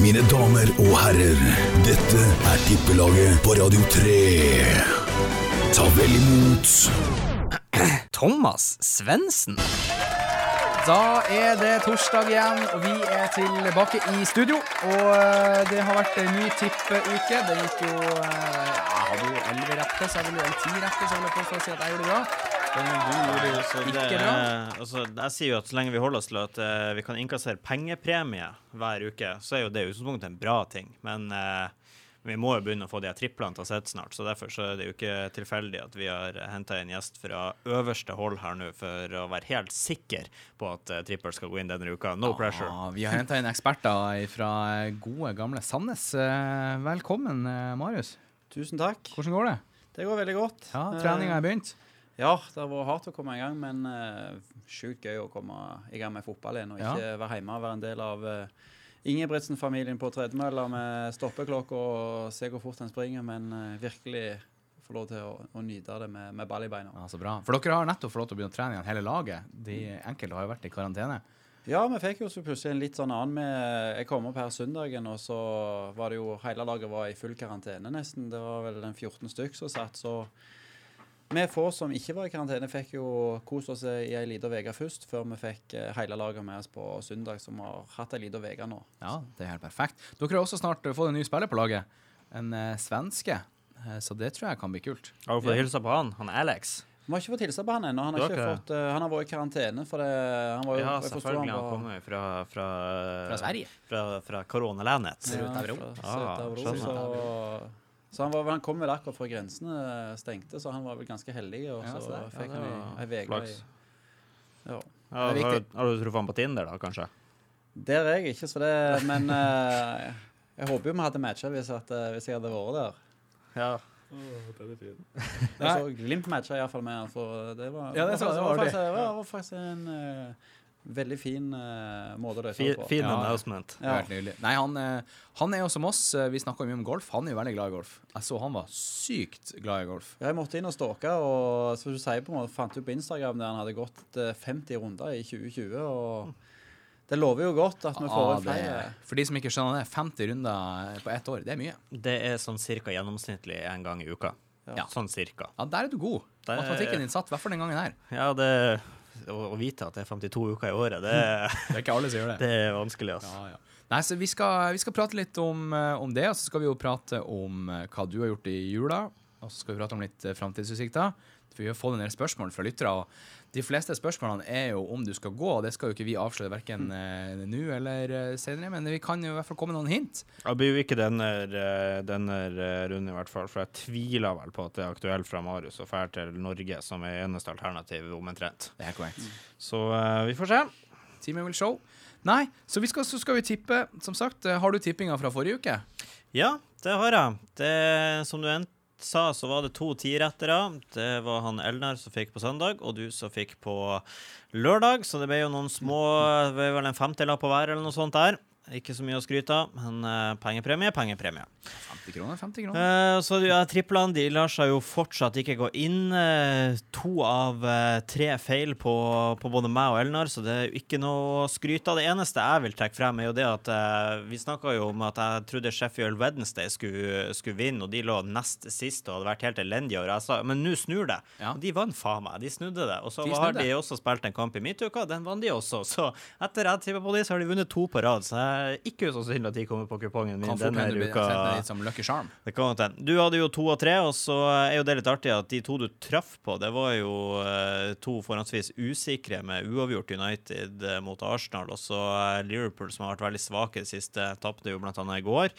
Mine damer og herrer, dette er tippelaget på Radio 3. Ta vel imot Thomas Svendsen. Da er det torsdag igjen, og vi er tilbake i studio. Og eh, det har vært en ny tippeuke. Det gikk jo eh, Jeg hadde jo elleve rette, så jeg ville jo en ti rette, så jeg jeg påstå si at jeg gjorde det bra. Det, altså, Jeg sier jo at så lenge vi holder oss til at uh, vi kan innkassere pengepremie hver uke, så er jo det i utgangspunktet en bra ting. Men uh, vi må jo begynne å få de her triplene til å sitte snart, så derfor så er det jo ikke tilfeldig at vi har henta en gjest fra øverste hold her nå for å være helt sikker på at uh, trippel skal gå inn denne uka. No pressure. Vi har henta inn eksperter fra gode, gamle Sandnes. Velkommen, Marius. Tusen takk. Hvordan går det? Det går veldig godt. Ja, Treninga er begynt? Ja, det har vært hardt å komme i gang, men uh, sjukt gøy å komme i gang med fotball igjen. Og Ja. ikke være hjemme og være en del av uh, Ingebrigtsen-familien på tredemølla med stoppeklokke og se hvor fort en springer, men uh, virkelig få lov til å, å nyte det med, med ball i beina. Ja, så bra. For dere har nettopp fått lov til å begynne å trene igjen, hele laget. De enkelte har jo vært i karantene. Ja, vi fikk jo så plutselig en litt sånn annen med Jeg kom opp her søndagen, og så var det jo Hele laget var i full karantene, nesten. Det var vel en 14 stykk som satt, så vi få som ikke var i karantene, fikk jo kose oss i ei lita uke først, før vi fikk eh, hele laget med oss på søndag, som har hatt ei lita uke nå. Ja, det er helt perfekt. Dere har også snart fått en ny spiller på laget. En eh, svenske. Eh, så det tror jeg kan bli kult. Har du fått hilse på han? Han er Alex? Vi har ikke fått hilse på han ennå. Han, har ikke fått, uh, han har vært i karantene, for det, han var jo Ja, selvfølgelig. Han var- kommer fra Fra, Fra Sverige. Fra, fra koronalandet. Ja, skjønner. så, så han, var, han kom vel akkurat før grensene stengte, så han var vel ganske heldig. Og Ja, så så det- fikk ja, han ei- uke i ja. Ja, Det er har, du truffet han på Tinder, da, kanskje? Der er jeg ikke, så det Men uh, jeg håper jo vi hadde matcha hvis, at, eh, hvis jeg hadde vært der. Ja. Jeg så Glimt matcha iallfall med han, for det var, Ja, det var, det var faktisk, det var, var faktisk en eh, veldig fin uh, måte å løse det på. fin Ja. announcement. Nydelig. Nei, han, eh, han er jo som oss. eh, Vi snakker mye om golf. Han er jo veldig glad i golf. Jeg så han var sykt glad i golf. Jeg måtte inn og stalke, og som du sier på en måte, fant ut på Instagram der han hadde gått eh, 50 runder i 2020. og Det lover jo godt at vi får Ah, flere. for de som ikke skjønner det, 50 runder på ett år, det er mye. Det er sånn cirka gjennomsnittlig en gang i uka. Ja. Sånn cirka. Ja, Der er du god. Det Matematikken din satt, i hvert fall den gangen her. Ja, det Å vite at det er 52 uker i året, det, Det er ikke alle som gjør det Det er vanskelig, altså. Ja, ja. Nei, så vi skal, vi skal prate litt om, eh, om det, og så skal vi jo prate om eh, hva du har gjort i jula. Og så skal vi prate om litt uh, framtidsutsikter. For vi har fått en del spørsmål fra lyttere. og De fleste spørsmålene er jo om du skal gå, og det skal jo ikke vi avsløre verken uh, nå eller eh, senere, men vi kan jo i hvert fall komme noen hint. Det blir jo ikke denne, eh, denne eh, runden, i hvert fall. For jeg tviler vel på at det er aktuelt fra Marius å dra til Norge som er eneste alternativ, omtrent. Det er korrekt. Så uh, vi får se. Teamet will show. Nei, så, vi skal, så skal vi tippe. Som sagt, eh, har du tippinga fra forrige uke? Ja, det har jeg. Det, som du ent sa, så var det to tirettere. Det var han Elnar som fikk på søndag, og du som fikk på lørdag. Så det ble jo noen små Det ble vel en femtilapp på hver, eller noe sånt der. Ikke så mye å skryte av, men uh, pengepremie, pengepremie. 50 kroner, 50 kroner. Uh, så ja, triplene de lar seg jo fortsatt ikke gå inn. Uh, to av tre feil på, på både meg og Elnar, så det er jo ikke noe å skryte av. Det eneste jeg vil trekke frem, er jo det at vi snakka jo om at jeg trodde Sheffield Wednesday skulle, skulle vinne, og de lå nest sist og hadde vært helt elendige. Og jeg sa men nå snur det. Ja. Og de vant faen meg. De snudde det. Og så De har de også spilt en kamp i midtuka, den vant de også. Så etter jeg tippa på de, så har de vunnet to på rad. Så det er ikke usannsynlig at de kommer på kupongen min denne uka. Det kan godt hende. Du hadde jo to og tre, og så er jo det litt artig at de to du traff på, det var jo eh, to forhåndsvis usikre med uavgjort United eh, mot Arsenal, og så eh, Liverpool, som har vært veldig svake i det siste, tapte jo blant annet i går.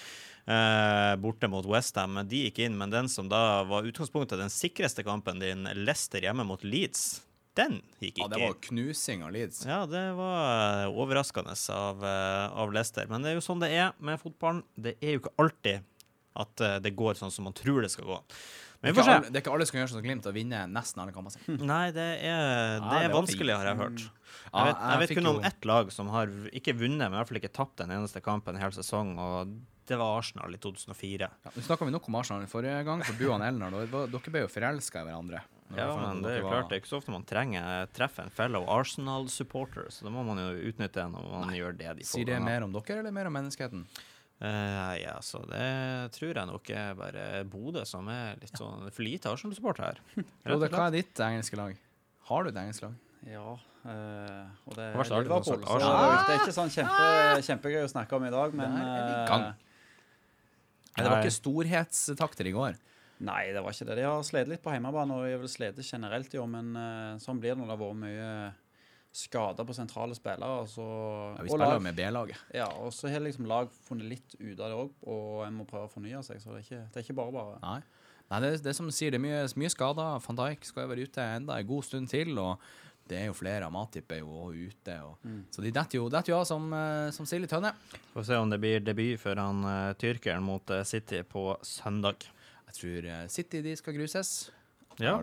eh, borte mot Westham. De gikk inn, men den som da var utgangspunktet den sikreste kampen din, Leicester hjemme mot Leeds, den gikk ikke Ja, det var knusing av Leeds. Ja, det var eh, overraskende av, eh, av Leicester. Men det er jo sånn det er med fotballen. Det er jo ikke alltid at eh, det går sånn som man tror det skal gå. Det Men er, ikke får alle, det er ikke alle som kan gjøre sånn som Glimt og vinne nesten alle kampene sine. Nei, det er, det det er vanskelig, har jeg hørt. Ja, Jeg vet, jeg vet kun om ett lag som har ikke vunnet, men i hvert fall ikke tapt en eneste kamp en hel sesong, og det var Arsenal i 2004. Ja, snakka vi nok om Arsenal forrige gang, for du og Elnar, dere ble jo forelska i hverandre. Ja, men det er jo klart, det er ikke så ofte man trenger treffe en fellow Arsenal-supporter, så da må man jo utnytte det når man gjør det de får. Sier det mer om dere eller mer om menneskeheten? Uh, ja, så det tror jeg nok er bare Bodø som er litt sånn for lite Arsenal-support her. Frode, hva er ditt engelske lag? Har du et engelsk lag? Ja, Uh, og det Det er Liverpool. Så det er er ikke sånn kjempe, kjempegøy å snakke om i dag, men eh. Nei, det var Nei. ikke storhetstakter i går. Nei, det var ikke det. De har slitt litt på hjemmebane, og de har vel slitt generelt i år, men eh, sånn blir det når det har vært mye skader på sentrale spillere. Så, Ja, vi og spiller lag- jo med B-laget. Ja, og så har liksom lag funnet litt ut av det òg, og en må prøve å fornye seg. Så det er ikke, det er ikke bare bare. Nei. Nei, det, det er som du sier, det er mye, mye skader. Van Dijk skal jo være ute enda en god stund til, og det er jo flere. av Matip er jo også ute. Og, Mm. Så de detter jo, jo av som, eh, som sild i tønne. Får se om det blir debut for han uh, tyrkeren mot eh, City på søndag. Jeg tror eh, City de skal gruses. Ja.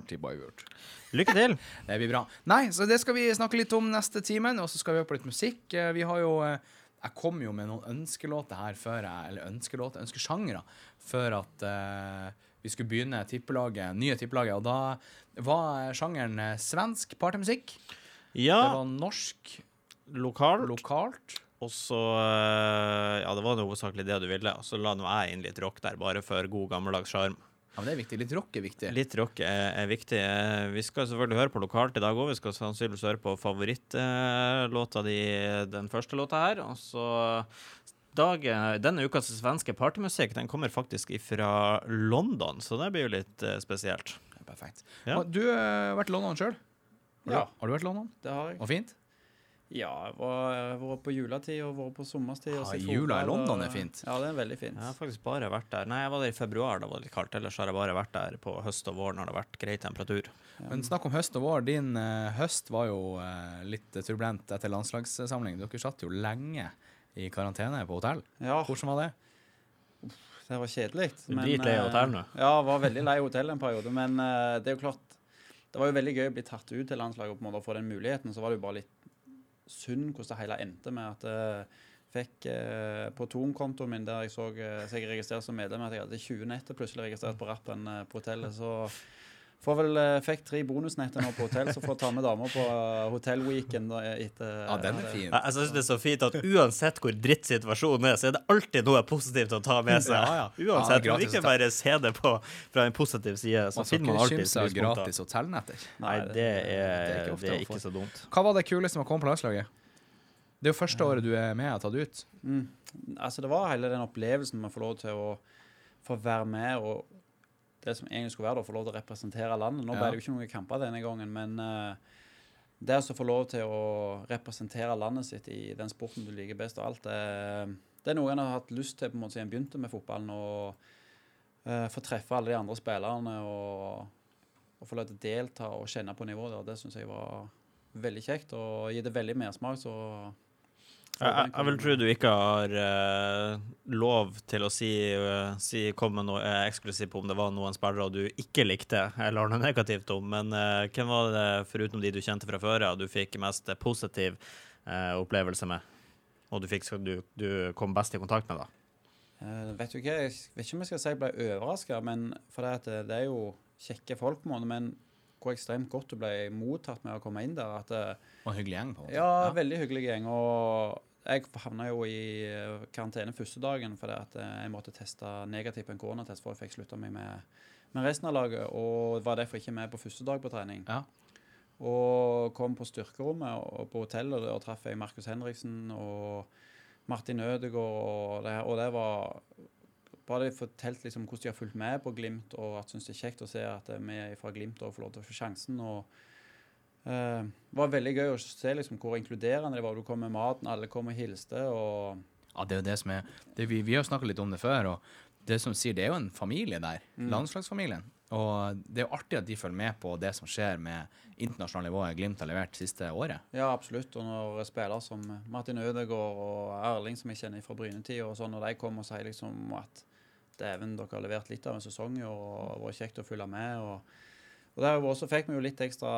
Lykke til! Det blir bra. Nei, så det skal vi snakke litt om neste timen, og så skal vi høre på litt musikk. Eh, Vi har jo eh, Jeg kom jo med noen ønskelåter her før jeg Eller ønskelåter, ønskesjangre, før at uh, vi skulle begynne tippelaget, nye tippelaget, og da var sjangeren svensk partymusikk. Det var norsk lokalt. lokalt. Og så eh, Ja, det var hovedsakelig det du ville. Og så la nå jeg inn litt rock der, bare for god gammeldags sjarm. Ja, men det er viktig. Litt rock er viktig. Litt rock er, er viktig. Eh, Vi skal selvfølgelig høre på lokalt i dag òg. Vi skal sannsynligvis høre på favorittlåta di, den første låta her. Og så dag, Denne ukas svenske partymusikk den kommer faktisk fra London, så det blir jo litt eh, spesielt. Er Perfekt. Ja. Du har vært i London sjøl? Ja, Har du vært i London? det har jeg. Og fint? Ja, jeg var- har vært på juletid og vært på sommerstid. Ja, jula i London er fint. Ja, det er veldig fint. Jeg har faktisk bare vært der Nei, jeg var der i februar, da var det litt kaldt. Ellers har jeg bare vært der på høst og vår når det har vært grei temperatur. Men snakk om høst og vår. Din eh, høst var jo eh, litt turbulent etter landslagssamling. Dere satt jo lenge i karantene på hotell. Ja, Hvordan var det? det var kjedelig. Dritlei av eh, hotell nå? Ja, var veldig lei hotell en periode. Men det er jo klart Det var jo veldig gøy å bli tatt ut til landslaget og på en måte få den muligheten. Så var det jo bare litt synd hvordan det hele endte med at jeg fikk eh, på Tom-kontoen min der jeg så eh, så jeg registrert som medlem, at jeg hadde 20 netter plutselig registrert på rappen eh, på hotellet. Så får vel eh, fikk tre bonusnetter nå på hotell, så får ta med damer på uh, hotellweekend Ja, den er fin. Jeg, jeg synes det er så fint at uansett hvor dritt situasjonen er, så er det alltid noe positivt å ta med seg. Ja, ja. Uansett. Ja, man gratis ikke bare se det på, fra en positiv side. Så Man finner man ikke alltid skimse av gratis hotellnetter. Nei, det er, det er ikke ofte det er ikke så dumt. Hva var det kuleste med å komme på landslaget? Det er jo første året du er med og tatt ut. Mm. Altså, det var hele den opplevelsen med å få lov til å få være med og det som egentlig skulle være da, få lov til å representere landet. Nå ble det jo ikke noen kamper denne gangen, men uh, det å få lov til å representere landet sitt i den sporten du liker best av alt, det, det er noe en har hatt lyst til på en måte siden en begynte med fotballen. og eh, Få treffe alle de andre spillerne og, og få lov til å delta og kjenne på nivået der. Det syns jeg var veldig kjekt, og gi det veldig mersmak. så Jeg, jeg, vil tro du ikke har uh, lov til å si, uh, si komme med noe uh, eksklusivt om det var noen spillere du ikke likte eller har noe negativt om, men uh, hvem var det, foruten de du kjente fra før av, du fikk mest positiv opplevelse med? Og du, fikk, du, du kom best i kontakt med, da? Eh, vet du ikke, Jeg vet ikke om jeg skal si jeg ble overraska, men for det, at det, det er jo kjekke folk, på men hvor ekstremt godt du ble mottatt med å komme inn der. At, Og hyggelig gjeng. på en måte. ja, veldig hyggelig gjeng. Og jeg havna jo i eh, karantene første dagen fordi at eh, jeg måtte teste negativt på en koronatest for jeg fikk slutta meg med, med resten av laget, og var derfor ikke med på første dag på trening. Ja. Og kom på styrkerommet og på hotellet, og der traff jeg Markus Henriksen og Martin Ødegaard, og det, og det var bare fortalt liksom hvordan de har fulgt med på Glimt, og at synes det er kjekt å se at vi fra Glimt får lov til å få sjansen. og eh, Det var veldig gøy å se liksom hvor inkluderende det var. Du kom med maten, alle kom og hilste. og Ja, det er jo det som er det, vi, vi har snakka litt om det før, og det som sier, det er jo en familie der. Mm. Landslagsfamilien. Og det er jo artig at de følger med på det som skjer med internasjonalt nivå Glimt har levert siste året. Ja, absolutt. Og når spillere som Martin Ødegaard og Erling, som jeg kjenner fra Brynetida, og sånn, når de kommer og sier liksom at dæven, dere har levert litt av en sesong og det har vært kjekt å følge med. Og, og der også fikk vi jo litt ekstra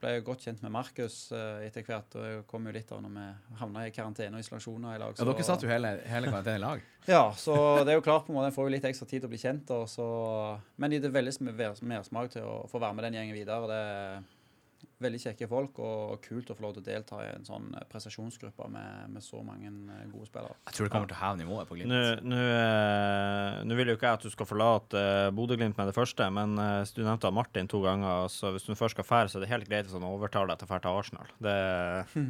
ble jo godt kjent med Markus eh, etter hvert, og jeg kom jo litt av når vi havna i karantene og isolasjoner i lag. Ja, dere satt jo hele, hele karantenen i lag. Ja, så det er jo klart på en måte, en får jo litt ekstra tid til å bli kjent. Og så, men det er veldig mer- mersmak til å få være med den gjengen videre. Det er veldig kjekke folk, og kult å få lov til å delta i en sånn eh, prestasjonsgruppe med, med så mange eh, gode spillere. Jeg tror det kommer til å heve nivået på Glimt. Nå nå, eh, nå vil jo ikke jeg at du skal forlate Bodø-Glimt med det første, men eh, du nevnte Martin to ganger. så Hvis du først skal fære, så er det helt greit hvis han overtaler deg til å dra til Arsenal. Det,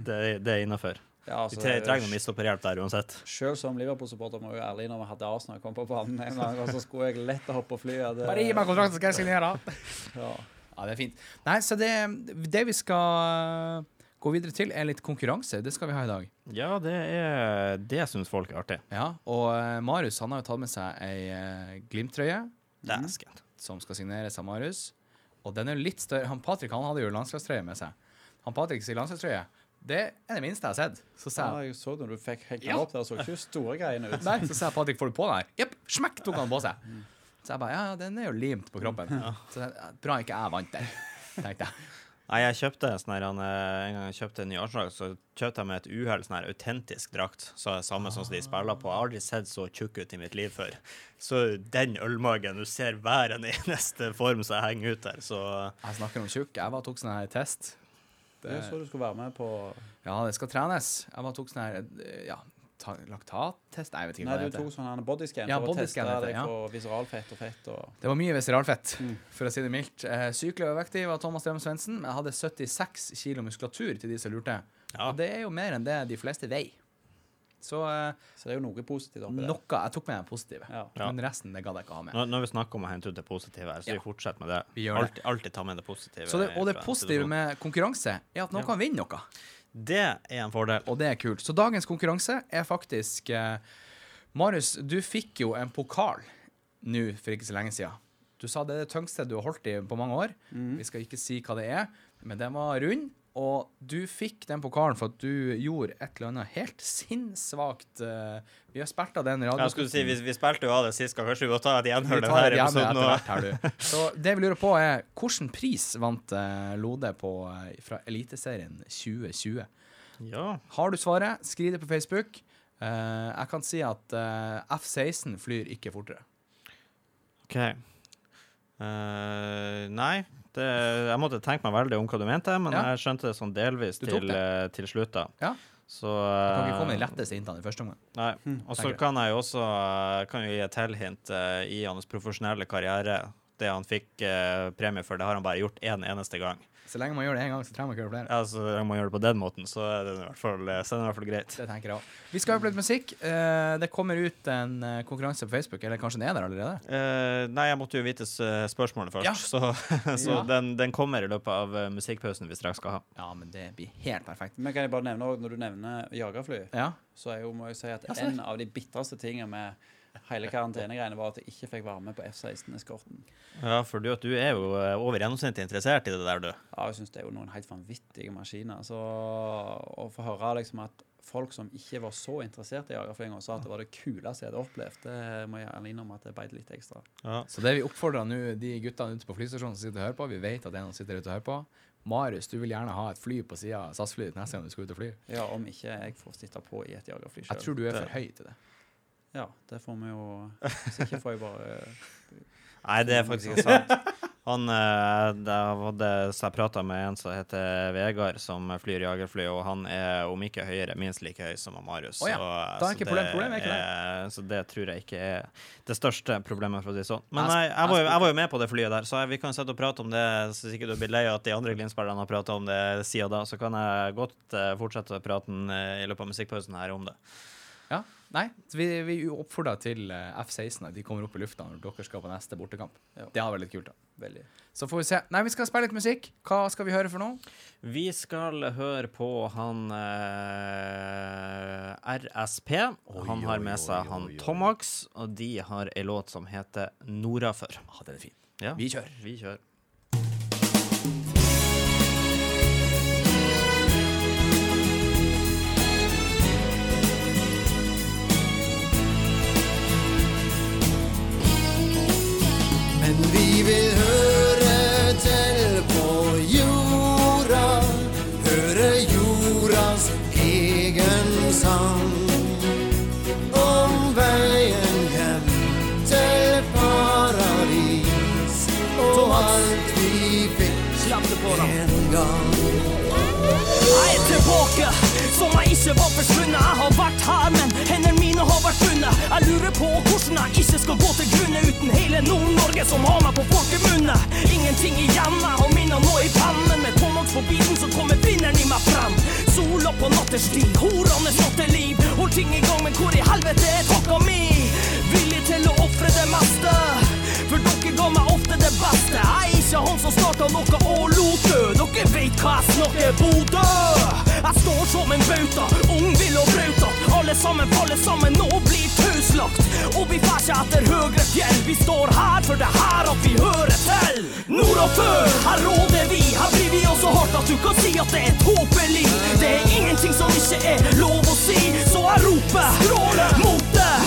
det, det er innafor. Ja, Vi altså, tre- trenger noe midtstopperhjelp der uansett. Selv som Liverpool-supporter må jeg jo ærlig vi hadde Arsenal kom på banen en gang, og så skulle jeg lett å hoppe på flyet. Det- Bare gi meg kontrakten, så skal jeg signere. Ja. Ja, det er fint. Nei, så det, det vi skal gå videre til, er litt konkurranse. Det skal vi ha i dag. Ja, det er Det syns folk er artig. Ja, og eh, Marius han har jo tatt med seg ei eh, Glimt-trøye som skal signeres av Marius. Og den er jo litt større. Han Patrick han hadde jo landslagstrøye med seg. Han Patricks landslagstrøye, det er det minste jeg har sett. Så sa ja, jeg så så når du fikk hengt Ja. opp der, så ikke store greiene ut. Nei, så sa jeg Patrick, får du på den her? Jepp, smekk tok han på seg. Så jeg bare, ja, ja, den er jo limt på kroppen. Så jeg, bra ikke jeg vant der, tenkte jeg. Nei, jeg kjøpte en sånn her, eh, en gang jeg kjøpte en ny Arsenal, så kjøpte jeg med et uhell sånn her autentisk drakt. Så er det samme som de spiller på. Jeg har aldri sett så tjukk ut i mitt liv før. Så den ølmagen, du ser hver en eneste form som henger ut der, så Jeg snakker om tjukk. Jeg var tok sånn her test. Det, det så du skulle være med på ja, det skal trenes. Jeg var tok sånn her, ja, laktattest? Nei, jeg vet ikke Nei, hva det du tok sånn bodyscan Ja, for å teste det, deg ja. for viseralfett og fett og Det var mye viseralfett, Mm. for å si det mildt. Eh, Sykelig overvektig var Thomas Drem Svendsen. Jeg hadde 76 kilo muskulatur til de som lurte. Ja. Og det er jo mer enn det de fleste veier. Så eh, Så det er jo noe positivt oppi noe det. Jeg tok med det positive. Ja. Men resten det gadd jeg ikke ha med. Når, når vi snakker om å hente ut det positive her, så Ja. vi fortsetter med det. Vi gjør det. Alltid, alltid ta med det positive. Så det, og det positive med konkurranse er at noen Ja. kan vinne noe. Det er en fordel. Og det er kult. Så dagens konkurranse er faktisk eh, Marius, du fikk jo en pokal nå for ikke så lenge siden. Du sa det er det tyngste du har holdt i på mange år. Vi skal ikke si hva det er, men den var rund. Og du fikk den pokalen for at du gjorde et eller annet helt sinnssvakt. eh, vi har spilt av den Jeg skulle si, vi, radioen. vi spilte jo av det sist gang, kanskje vi må ta et gjenhør tar her episoden hvert. Så det vi lurer på, er hvilken pris vant eh, Lode på, eh, fra Eliteserien 2020? Ja. Har du svaret, skriv det på Facebook. Jeg kan si at eh, F-16 flyr ikke fortere. OK. Uh, nei, det, jeg måtte tenke meg veldig om hva du mente, men Ja. jeg skjønte det sånn delvis til, det? eh, til slutt. da. Ja. Så Jeg kan ikke eh, komme de letteste hintene i første omgang. Nei. Og så kan jeg jo også eh, kan jo gi et tilhint uh, i hans profesjonelle karriere. Det han fikk eh, premie for, det har han bare gjort én eneste gang. Så lenge man gjør det én gang, så trenger man ikke gjøre flere. Ja, så lenge man gjør det på den måten, så er det i hvert fall, eh, så er det i hvert fall greit. Det tenker jeg også. Vi skal høre litt musikk. Eh, det kommer ut en eh, konkurranse på Facebook, eller kanskje den er der allerede? Eh, nei, jeg måtte jo vite spørsmålene spørsmålet først, Ja. så, så Ja. den, den kommer i løpet av musikkpausen vi straks skal ha. Ja, men det blir helt perfekt. Men kan jeg bare nevne også, når du nevner jagerfly, Ja. så er jo, må jeg si at Ja, en av de bitreste tingene med hele karantenegreiene var at jeg ikke fikk være med på F-16-eskorten. Ja, for du, at du er jo eh, over gjennomsnittet interessert i det der, du. Ja, jeg syns det er jo noen helt vanvittige maskiner. Så å få høre liksom at folk som ikke var så interessert i jagerflyginga, sa at det var det kuleste jeg hadde opplevd, det må jeg ærlig innrømme at det beit litt ekstra. Ja. Så det vi oppfordrer nå de guttene ute på flystasjonen som sitter og hører på, vi vet at det er noen som sitter ute og hører på. Marius, du vil gjerne ha et fly på sida av SAS-flyet neste gang du skal ut og fly. Ja, om ikke jeg får sitte på i et jagerfly sjøl. Jeg tror du er for høy til det. Ja, det får vi jo Hvis ikke får jeg bare Nei, det er faktisk ikke sant. Han, eh, det så jeg prata med en som heter Vegard, som flyr jagerfly, og han er om ikke høyere, minst like høy som Marius. Ja, Så, så ikke problem- det er Så det tror jeg ikke er det største problemet, for å si sånn. Men nei, jeg var, jo, jeg var jo med på det flyet der, så jeg, vi kan sette og prate om det. Så ikke du blir lei av at de andre Glimt-spillerne har prata om det siden da, så kan jeg godt eh, fortsette praten eh, i løpet av musikkpausen her om det. Ja, nei, vi, vi oppfordrer til eh, F-16 at de kommer opp i lufta når dere skal på neste bortekamp. Ja. Det hadde vært litt kult. da. Veldig. Så får vi se. Nei, vi skal spille litt musikk. Hva skal vi høre for noe? Vi skal høre på han eh, RSP. Oi, han har med seg oi, han oi. Tomax, og de har ei låt som heter Nordafor. Ah, den er fin. Ja, Vi kjører. vi kjører. Men vi vil høre til på jorda, høre jordas egen sang. Om veien hjem til paradis og alt vi fikk en gang. tilbake som jeg ikke var forsvunnet. Jeg har vært her, men vært. Jeg lurer på hvordan jeg ikke skal gå til grunne uten hele Nord-Norge som har meg på folkemunne. Ingenting igjen, jeg har minner nå i pennen. Med bilen så kommer vinneren i meg frem. Sola på nattestid, horene natteliv. Hold ting i gang, men hvor i helvete er takka mi? Ofre det meste. For dere ga meg ofte det beste. Jeg er ikke han som starta noe og lot dø. Dere vet hva jeg snakker, Bodø. Jeg står som en bauta, ung, vill og brauta. Alle sammen faller sammen og blir tauslagt. Og vi fær ikke etter høgre fjell. Vi står her for det her at vi hører til. Nord og før, her råder vi. Her blir vi også hardt at du kan si at det er tåpelig. Det er ingenting som ikke er lov å si, så jeg roper stråle mot det.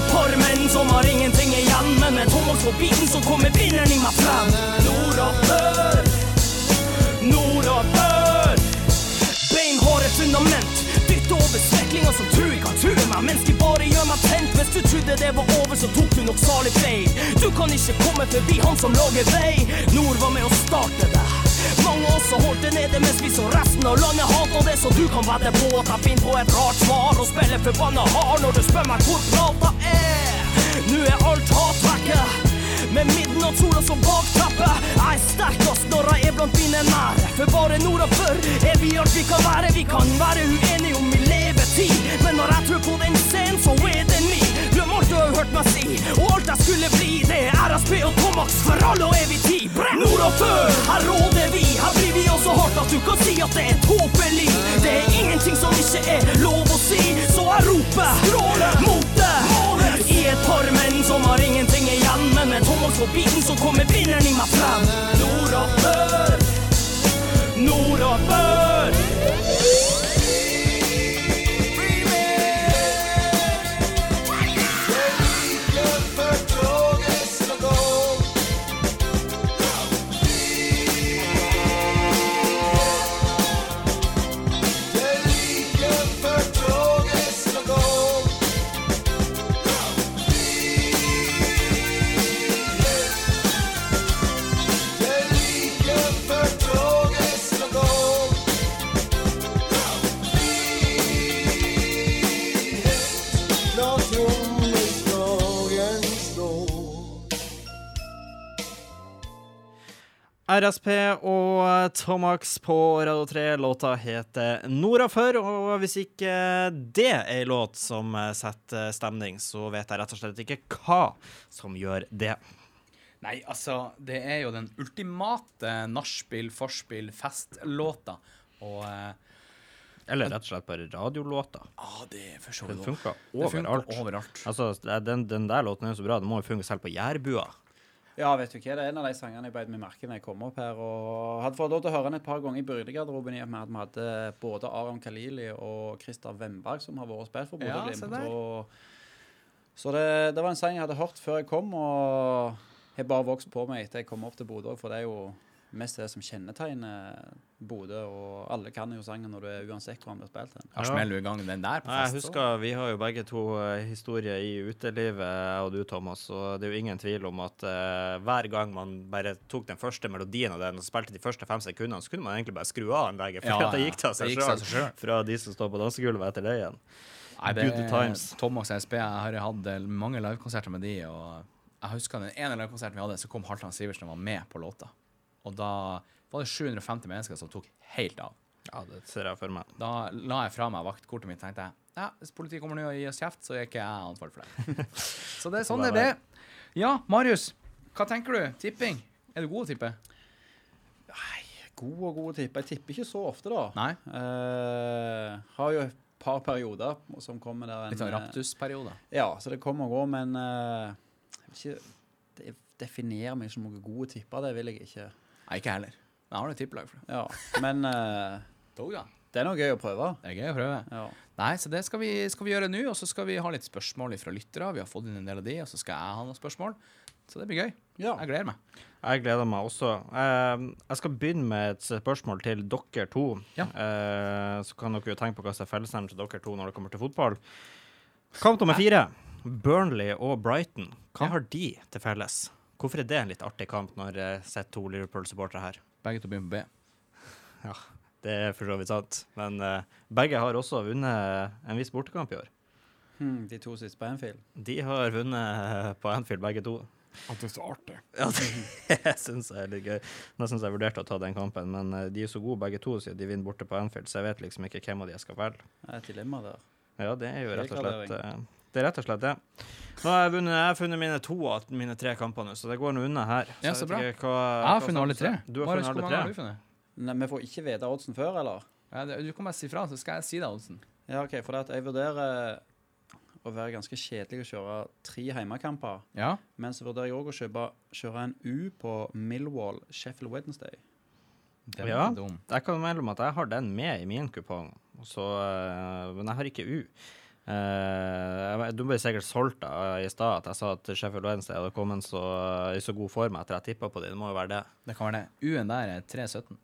Et par menn som har ingenting igjen, men med Thomas på biten så kommer vinneren i meg frem. Nord og før, nord og før. Beinharde fundament. Dytte over sveklinger som tror jeg kan true meg, mens de bare gjør meg tent. Hvis du trodde det var over, så tok du nok salig feil. Du kan ikke komme forbi han som lager vei. Nord var med å starte det. Mange av oss har holdt det nede mens vi så resten av landet hater det, så du kan vedde på at jeg finner på et rart svar og spiller forbanna hard når du spør meg hvor plata er. Nå er alt hat vekke. Med midnattssola som bakteppe. Jeg er sterkest når jeg er blant mine nære. For bare nord og før er vi alt vi kan være. Vi kan være uenige om min levetid, men når jeg tror på den scenen, så er den min. Har hørt meg si, og alt jeg skulle bli. Det er RSP og Tomax for all og evig tid. Brenn! Nord og før, her råder vi. Her blir vi også hardt at du kan si at det er tåpelig. Det er ingenting som ikke er lov å si, så jeg roper stråle mot det. I et par menn som har ingenting igjen, men med Tomax på biten så kommer vinneren i meg frem. Nord og før, nord og før. RSP og Tomax på Radio 3. Låta heter Nordafor, og hvis ikke det er ei låt som setter stemning, så vet jeg rett og slett ikke hva som gjør det. Nei, altså, det er jo den ultimate nachspiel, forspill, festlåta. Og eh, Eller rett og slett bare radiolåta. ah, det forstår Den funker overalt. Det funker overalt. overalt. Altså, den, den der låten er jo så bra, den må jo funke selv på jærbua. Ja, vet du hva, det er en av de sangene jeg beit meg merke da jeg kom opp her. Og hadde fått lov til å høre den et par ganger i byrdegarderoben i og med at vi hadde både Aron Khalili og Christer Wemberg som har vært og spilt for Bodø Glimt. og. Så, så det, det var en sang jeg hadde hørt før jeg kom, og har bare vokst på meg etter jeg kom opp til Bodø. For det er jo mest det som kjennetegner Bodø, og alle kan jo sangen når du er uansett hvor han blir spilt. Ja, smeller du i gang den der på Nei, Jeg husker Vi har jo begge to eh, historier i utelivet, jeg og du, Thomas. Og det er jo ingen tvil om at uh, hver gang man bare tok den første melodien av den og spilte de første fem sekundene, så kunne man egentlig bare skru av anlegget, for Ja, det gikk til seg sjøl. Fra de som står på dansegulvet etter det igjen. Nei, det Good er times. Thomas og SB. Jeg har hatt eh, mange livekonserter med de, og jeg husker den ene livekonserten vi hadde, så kom Halvdan Sivertsen og var med på låta. Og da var det 750 mennesker som tok helt av. Ja, det ser jeg for meg. Da la jeg fra meg vaktkortet mitt og tenkte jeg, ja, hvis politiet kommer nå og gir oss kjeft, så er ikke jeg ansvarlig for det. så det er sånn det ble. er. Ja, Marius, hva tenker du? Tipping? Er du god å tippe? Nei, God og god å tippe. Jeg tipper ikke så ofte, da. Nei? Uh, har jo et par perioder som kommer der en Litt sånn eh, raptusperiode? Ja, så det kommer og går, men uh, jeg vil ikke definere meg som noen gode tipper. Det vil jeg ikke. Nei, ikke heller. Men jeg har et tippelag for det. Ja, Men eh, Dog, da. det er noe gøy å prøve. Det er gøy å prøve. Ja. Nei, så det skal vi, skal vi gjøre nå, og så skal vi ha litt spørsmål fra lyttere. Vi har fått inn en del av de, og så skal jeg ha noen spørsmål. Så det blir gøy. Ja. Jeg gleder meg. Jeg gleder meg også. Eh, jeg skal begynne med et spørsmål til dere to. Ja. Eh, så kan dere jo tenke på hva som er fellesnevneren til dere to når det kommer til fotball. Kamp nummer fire. Burnley og Brighton. Hva Ja. har de til felles? Hvorfor er det en litt artig kamp når jeg sitter to Liverpool-supportere her? Begge to begynner på B. Ja. Det er for så vidt sant. Men uh, begge har også vunnet en viss bortekamp i år. Hmm, de to siste på Anfield. De har vunnet på Anfield, begge to. At det er så artig. Ja, det syns jeg er litt gøy. Nesten så jeg vurderte å ta den kampen, men eh, de er så gode begge to siden de vinner borte på Anfield, så jeg vet liksom ikke hvem av de jeg skal velge. Det er et dilemma der. Ja, det er jo rett og slett eh, Det er rett og slett det. Nå har jeg, vunnet, jeg har funnet mine to av mine tre kamper nå, så det går nå unna her. Ja, så bra. Jeg, Hva, Jeg hva har funnet alle tre. Du har funnet alle tre. har du funnet? Nei, vi får ikke vite oddsen før, eller? Ja, det, du kan bare si fra, så skal jeg si deg oddsen. Ja, OK, for det at jeg vurderer å være ganske kjedelig å kjøre tre heimekamper. Ja. Men så vurderer jeg òg å kjøpe, kjøre en U på Millwall Sheffield Wednesday. Den Ja. dum. Jeg kan melde om at jeg har den med i min kupong, så, eh, men jeg har ikke U. Eh, jeg- du ble sikkert solgt da, i stad at jeg sa at Sheffield Wednesday hadde kommet så, i så god form etter jeg tippa på det. Det må jo være det. Det kan være det. U-en der er 3,17.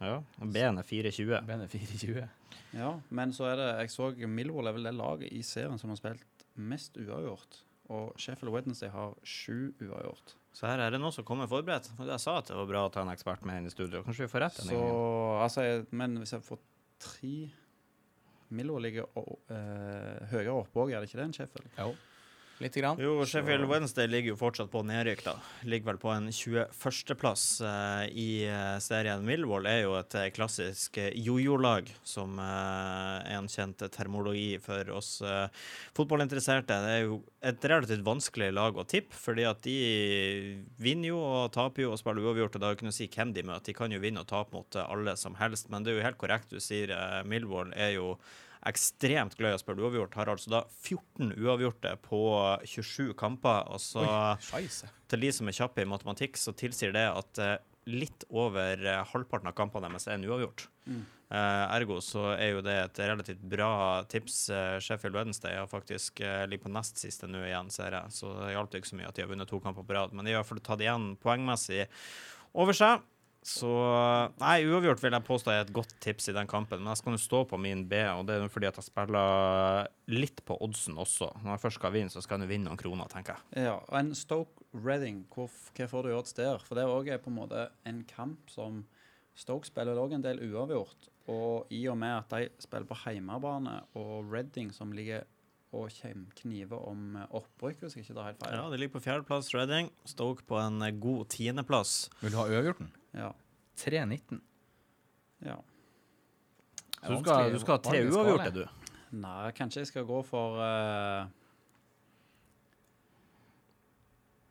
Ja. og B-en er 4,20. Ben er 4,20. Ja, men så er det Jeg så Millwall er vel det laget i serien som har spilt mest uavgjort. Og Sheffield Wednesday har sju uavgjort. Så her er det noe som kommer forberedt. for Jeg sa at det var bra å ta en ekspert med inn i studio. Kanskje vi får rett Så altså Men hvis jeg får tre Millwall ligger eh, høyere oppe òg, er det ikke det, enn Sheffield? Jo. Lite grann. Jo, Sheffield Wednesday ligger jo fortsatt på nedrykk, da. Ligger vel på en 21.-plass uh, i eh, serien. Millwall er jo et eh, klassisk eh, jojo-lag, som uh, er en kjent termologi for oss uh, fotballinteresserte. Det er jo et relativt vanskelig lag å tippe, fordi at de vinner jo og taper jo og spiller uavgjort, og det har jo ikke noe å si hvem de møter. De kan jo vinne og tape mot eh, alle som helst, men det er jo helt korrekt du sier. eh, Millwall er jo ekstremt glad i å spille uavgjort. Har altså da 14 uavgjorte på 27 kamper. Og så Oi, til de som er kjappe i matematikk, så tilsier det at eh, litt over eh, halvparten av kampene deres er en uavgjort. Eh, ergo så er jo det et relativt bra tips. Uh, Sheffield Wednesday har faktisk uh, ligger på nest siste nå igjen, ser jeg. Så det hjalp ikke så mye at de har vunnet to kamper på rad. Men de har i hvert fall tatt igjen poengmessig over seg. Så Nei, uavgjort vil jeg påstå er et godt tips i den kampen, men jeg skal nå stå på min B, og det er jo fordi at jeg spiller litt på oddsen også. Når jeg først skal vinne, så skal jeg nå vinne noen kroner, tenker jeg. Ja, og en Stoke Reading, hva får du odds der? For det òg er på en måte en kamp som Stoke spiller òg en del uavgjort. Og i og med at de spiller på heimebane, og Reading som ligger og kniver om eh, opprykk, hvis jeg ikke tar helt feil. Ja, det ligger på fjerdeplass, Reading. Stoke på en eh, god tiendeplass. Vil du ha uavgjorten? Ja. 3,19. ja. Så du skal, du skal ha tre uavgjorte, du. Nei, kanskje jeg skal gå for uh...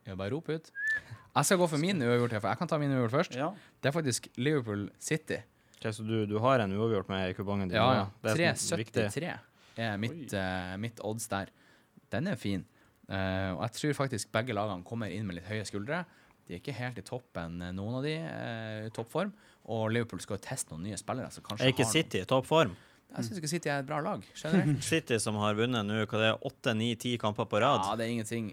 Ja, bare rop ut. Jeg skal gå for min uavgjort, for jeg kan ta min uavgjort først. Ja. Det er faktisk Liverpool City. Ok, så du, du har en uavgjort med i kupongen din? Ja, ja. Det er sånn viktig. 3,73 er mitt, uh, mitt odds der. Den er fin. Uh, og jeg tror faktisk begge lagene kommer inn med litt høye skuldre. De er ikke helt i toppen, eh, noen av de, i toppform. Og Liverpool skal jo teste noen nye spillere. Så kanskje Er ikke har City i toppform? Jeg syns ikke City er et bra lag, generelt. City som har vunnet nå hva det er, åtte, ni, ti kamper på rad. ja, det er ingenting.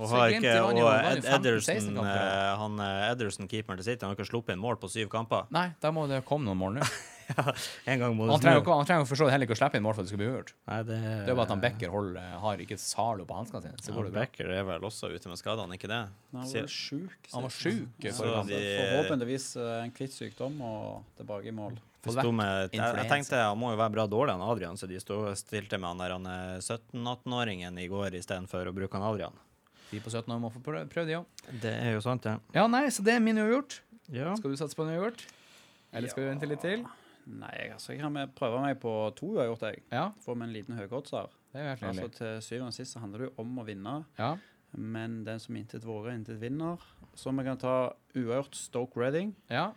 Og har ikke, og Ed Ederson, 16 kamper på rad. eh, han eh, Ederson, keeperen til City, han har ikke sluppet inn mål på syv kamper. Nei, da må det komme noen mål nå. En gang må Han trenger han trenger jo for så vidt heller ikke å slippe inn mål for at det skal bli uavgjort. Det, Det er bare at han Becker hold, har ikke Zalo på hanskene sine. Så ja, går det bra. Becker er vel også ute med skade, han er ikke det? Han var syk sjuk. Han var sjuk Ja, de- Forhåpentligvis eh, en kvitt sykdom og tilbake i mål. Med, jeg, jeg tenkte han må jo være bra dårlig, han Adrian, så de stod, stilte med han der han er 17-18-åringen i går istedenfor å bruke han Adrian. De på 17 år må få prøve, prøve de òg. Det er jo sant, ja. Ja, nei, så det er min uavgjort. Ja. Skal du satse på en uavgjort? Eller skal du vente litt til? Nei, altså, jeg kan med- prøve meg på to uavgjort, jeg. Ja, Få med en liten høyodds her. det er jo helt Altså, til syvende og sist så handler det jo om å vinne, Ja, men den som intet våre, intet vinner. Så vi kan ta uavgjort Stoke Reading, ja,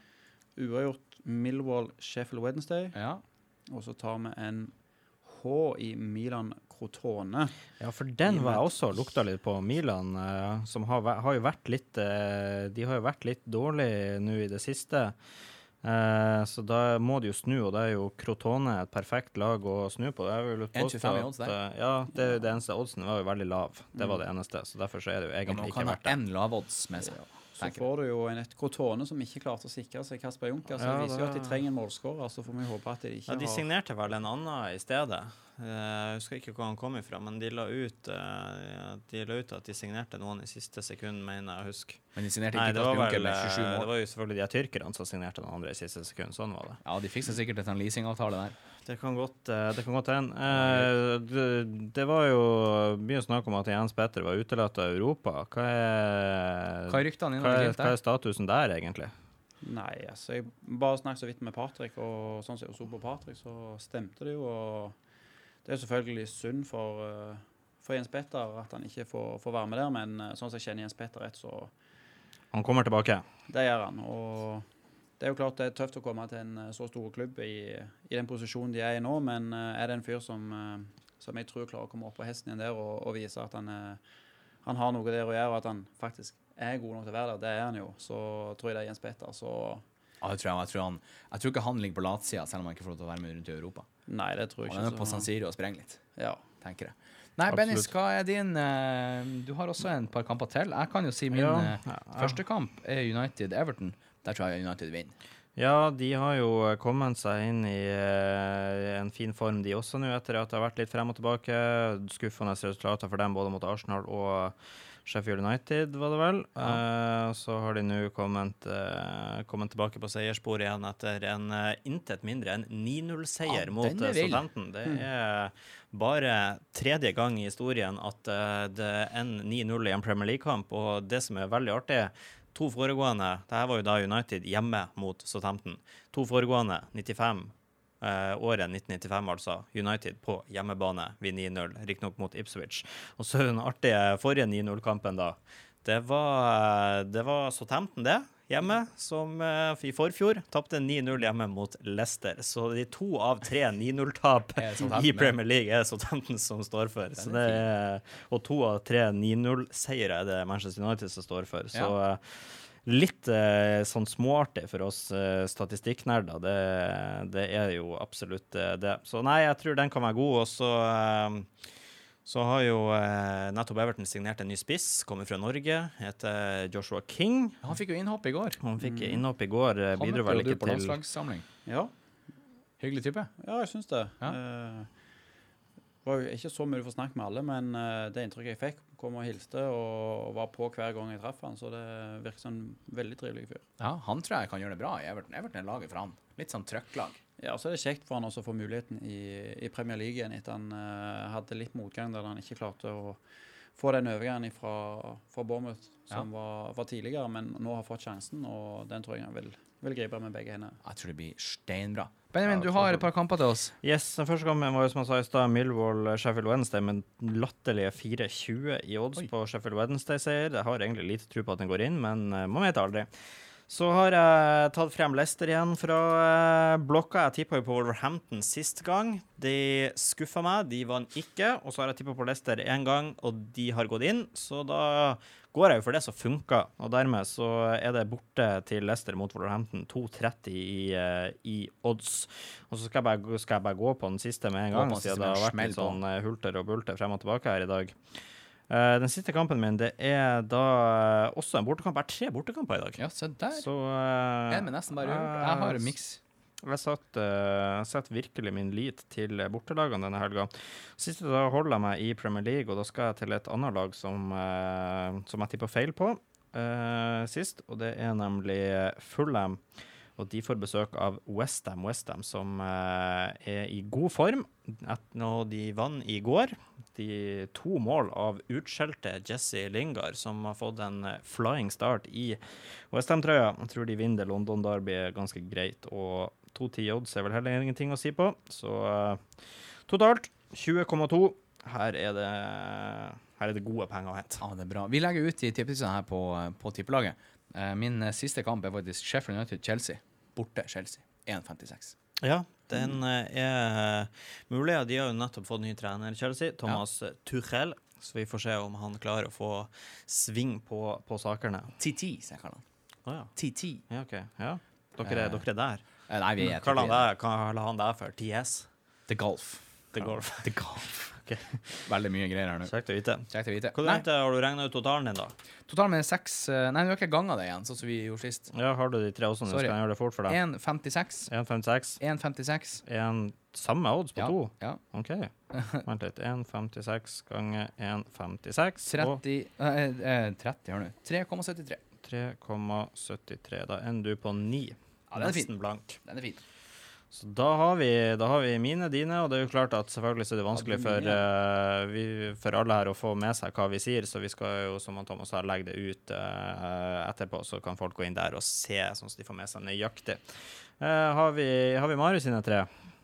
uavgjort Millwall Sheffield Wednesday, ja. og så tar vi en H i Milan Crotone. Ja, for den var jeg også lukta litt på. Milan, eh, som har, har jo vært litt eh, De har jo vært litt dårlig nå i det siste. Eh, så da må de jo snu, og da er jo Crotone et perfekt lag å snu på. Det er jo 1,25 påstå odds at, der. Ja, det, det eneste oddsen var jo veldig lav. Det var det eneste, så derfor så er det jo egentlig Ja, egentlig Man ikke kan ha én lav odds med seg. Så Så får du jo en et Crotone som ikke klarte å sikre seg Kasper Junker. Så Ja, det viser jo at de trenger en målskårer. Så får vi håpe at de ikke Ja, de har signerte vel en annen i stedet. Eh, Jeg husker ikke hvor han kom ifra, men de la ut, eh, de la ut at de signerte noen i siste sekund, mener jeg å huske. Men de signerte Nei, ikke det var, Kasper Junker vel, med 27 mål? det var jo selvfølgelig de tyrkerne som signerte noen andre i siste sekund. Sånn var det. Ja, de fikk seg sikkert en leasingavtale der. Det kan godt eh, det kan godt hende. Eh, det, det var jo mye snakk om at Jens Petter var utelatt av Europa. Hva er, Hva er ryktene hva er, hva er statusen der, egentlig? Nei, altså jeg bare snakket så vidt med Patrick, og sånn som jeg så på Patrick, så stemte det jo. Og det er selvfølgelig synd for, eh, for Jens Petter at han ikke får, får være med der, men sånn som jeg kjenner Jens Petter rett, så Han kommer tilbake. det gjør han. Og det er jo klart det er tøft å komme til en eh, så stor klubb i, i den posisjonen de er i nå, men eh, er det en fyr som, eh, som jeg tror klarer å komme opp på hesten igjen der og, og vise at han, han har noe der å gjøre, og at han faktisk er god nok til å være der, det er han jo, så tror jeg det er Jens Petter. Så Ja, det tror jeg, jeg, tror han, jeg tror ikke han ligger på latsida, selv om han ikke får lov til å være med rundt i Europa. nei, det tror jeg ikke. Han er på San Siro og sprenger litt, Ja. tenker jeg. Nei, Absolutt. Bennis, hva er din Du har også en par kamper til. Jeg kan jo si min ja. første kamp er United-Everton. Der tror jeg United vinner. Ja, de har jo kommet seg inn i eh, en fin form, de også nå, etter at det har vært litt frem og tilbake. Skuffende resultater for dem både mot Arsenal og Sheffield United, var det vel. Eh, så har de nå kommet, uh, kommet tilbake på seierssporet igjen etter en uh, intet mindre enn 9-0-seier Ja, mot. Southampton. Det er bare tredje gang i historien at det ender 9-0 i en Premier League-kamp, og det som er veldig artig To foregående det her var jo da United hjemme mot Southampton. To foregående, 95, eh, året 1995 altså, United på hjemmebane, vinner 9-0, riktignok mot Ipswich. Og så den artige forrige 9-0-kampen, da. Det var, det var Southampton, det, hjemme, som eh, i forfjor tapte 9-0 hjemme mot Leicester. Så de to av tre 9-0-tap Er i. Premier League er Southampton som står for. Så er det og to av tre 9-0-seiere er det Manchester United som står for. Så Ja. eh, litt eh, sånn småartig for oss statistikknerder. Det, det er jo absolutt det. Så nei, jeg tror den kan være god. Og så så har jo eh, nettopp Everton signert en ny spiss, kommer fra Norge, heter Joshua King. Han fikk jo innhopp i går. Han fikk innhopp i går, eh, Han bidro møtte vel jo du på landslagssamling. Ja, Hyggelig type. ja jeg syns det. Ja. Eh, det var jo ikke så mye å få snakket med alle, men eh, det inntrykket jeg fikk, kom og hilste og, var på hver gang jeg traff han, så det virker som en veldig trivelig fyr. Ja, Han tror jeg kan gjøre det bra i Everton. Everton er laget for han. Litt sånn trøkklag. Ja, og så er det kjekt for han også å få muligheten i, i Premier League igjen etter han uh, hadde litt motgang der han ikke klarte å få den overgangen fra, fra Bournemouth som var, var tidligere, men nå har fått sjansen, og den tror jeg han vil, vil gripe med begge hender. Jeg tror det blir steinbra. Benjamin, Ja, du har et par kamper til oss. Yes, den første kampen var jo som jeg sa i stad, Millwall Sheffield Wednesday med latterlige 4-20 i odds Oi. på Sheffield Wednesday-seier. Jeg har egentlig lite tro på at den går inn, men eh, man vet aldri. Så har jeg tatt frem Leicester igjen fra eh, blokka. Jeg tippa jo på Wolverhampton sist gang. De skuffa meg, de vant ikke. Og så har jeg tippa på Leicester én gang, og de har gått inn. Så da går jeg jo for det som funker, og dermed så er det borte til Leicester mot Wolverhampton. 2,30 i, eh, i odds. Og så skal jeg, bare, skal jeg bare gå på den siste med en gang, siden det har vært litt sånn eh, hulter og bulter frem og tilbake her i dag. Uh, den siste kampen min det er da uh, også en bortekamp. Det er tre bortekamper i dag. Ja, se der. Så uh, uavgjort. Jeg har en miks. Jeg satt, uh, setter virkelig min lit til bortelagene denne helga. Siste da holder jeg meg i Premier League, og da skal jeg til et annet lag som, uh, som jeg tippa feil på uh, sist, og det er nemlig Fulham. Og de får besøk av Westham Westham, som eh, er i god form. Når de vant i går, de to mål av utskjelte Jesse Lingard, som har fått en eh, flying start i Westham-trøya. Jeg tror de vinner London-derbyet ganske greit, og 2-10 odds er vel heller ingenting å si på. Så eh, totalt 20,2. Her er det her er det gode penger å hente. Ja, det er bra. Vi legger ut i tipsetene her på, på tippelaget. Eh, Min eh, siste kamp er faktisk Sheffield United-Chelsea. Borte Chelsea. 1,56. Ja, den er mulig. De har jo nettopp fått ny trener, Chelsea, Thomas Tuchel. Så vi får se om han klarer å få sving på, på sakene. TT, som jeg kaller han. Å ja. TT. ja, OK. Ja. Dere, er- dere er der. Eh, Nei, vi er Hva la han deg, for? TS? The Golf. The Golf. The Golf. Okay. Veldig mye greier her nå. Kjekt å vite. Kjekt å vite. Hva du Har du regna ut totalen din, da? totalen med seks eh, Nei, du har ikke ganga det igjen, sånn som vi gjorde sist. Ja, Har du de tre også? så. Skal jeg gjøre det fort for deg? 1,56. 1,56. 1,56. Samme odds på Ja. to? ja. OK. Vent litt. 1,56 ganger 1,56 og 30 eh, eh, 30, hør nå. 3,73. 3,73. Da ender du på 9. Ja, den er fin. Blank. Den er fin. Så da har, vi, da har vi mine, dine, og det er jo klart at selvfølgelig så er det vanskelig for, eh, vi, for alle her å få med seg hva vi sier, så vi skal jo, som Thomas sa, legge det ut uh, etterpå, så kan folk gå inn der og se, sånn at de får med seg nøyaktig. Uh, har, vi, har vi Marius sine tre?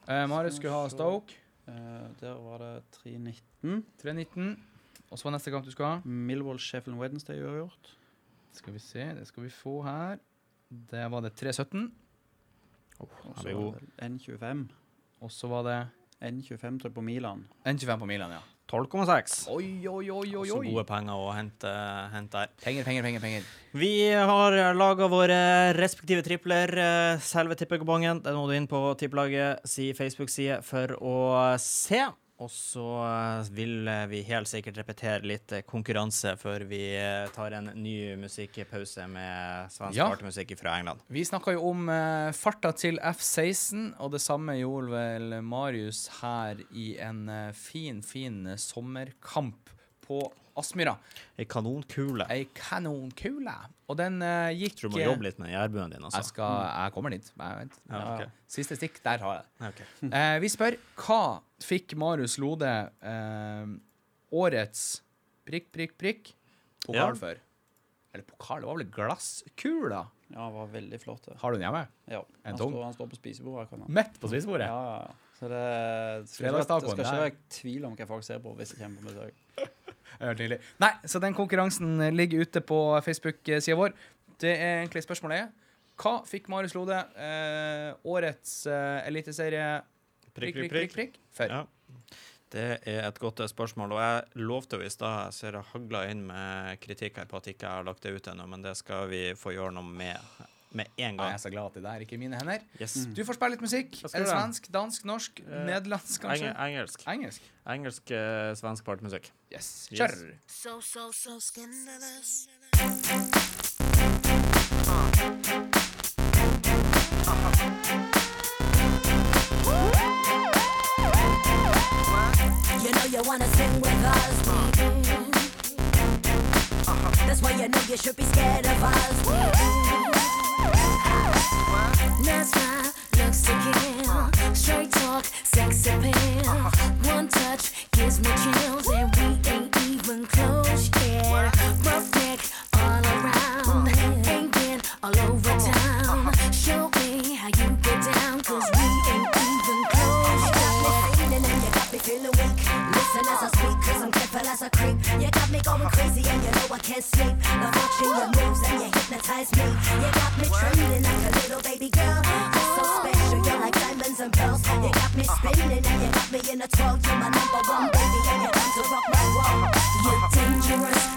Eh, Marius skulle ha Stoke. Eh, der var det 3-19. 3,19. Og så var neste kamp du skulle ha. Millwall Sheffield Wednesday uavgjort. Skal vi se, det skal vi få her. Der var det 3,17. Og så var det N25. Og så var det N25 på Milan. N25 på Milan, ja. 12,6. Oi, oi, oi, oi, Også gode penger å hente, hente her. Penger, penger, penger. penger. Vi har laga våre respektive tripler. eh, Selve tippekupongen den må du inn på Tippelaget si Facebook-side for å se. Og så eh, vil eh, vi helt sikkert repetere litt eh, konkurranse før vi tar en ny musikkpause med svensk Ja. partymusikk fra England. Vi snakka jo om farta til F16, og det samme gjorde vel Marius her i en fin, fin sommerkamp på Aspmyra. Ei kanonkule. Ei kanonkule. Og den uh, gikk Tror du må jobbe litt med jærbuen din, Jeg, altså. skal, jeg kommer dit. Jeg vent. Ja, okay. Siste stikk, der har jeg det. Okay. Uh, vi spør hva fikk Marius Lode uh, årets prikk, prikk, prikk pokal Ja. for? Eller pokal, det var vel glasskula? Ja, han var veldig flott. det. Har du den hjemme? Ja. En Han står, han står på spisebordet. Midt på spisebordet? Ja, ja, ja. Så det, det skal, ikke, det skal ikke være tvil om hva folk ser på hvis de kommer på besøk. Nei, så den konkurransen ligger ute på Facebook-sida vår. Det er egentlig spørsmålet er hva fikk Marius Lode eh, årets eh, eliteserie Prikk, prikk, prikk. prikk for? Ja. Det er et godt spørsmål, og jeg lovte jo i stad Jeg ser jeg hagla inn med kritikk her på at jeg ikke har lagt det ut ennå, men det skal vi få gjøre noe med med en Jeg er så glad at det der ikke er mine hender. Yes. Du får spille litt musikk. Er det svensk, dansk, norsk, uh, nederlandsk, kanskje? Eng engelsk. Engelsk. Engelsk, uh, svensk partymusikk. Yes. Yes. Kjør! So, so, so scandalous. You know you wanna sing with us. That's why you know you should be scared of us. Nice smile, looks to kill. Straight talk, sex appeal. One touch gives me chills, and we ain't even close yet. Neck all around, ain't been all over town. Show me how you get down, cause we ain't even close yet. And you got me feeling weak. Listen as I speak, cause I'm careful as I creep. You got me going crazy, and you know I can't sleep. Love watching your moves, and you hypnotize me. You got you a twirl. You're my number one baby, and you're to rock my world. You're dangerous,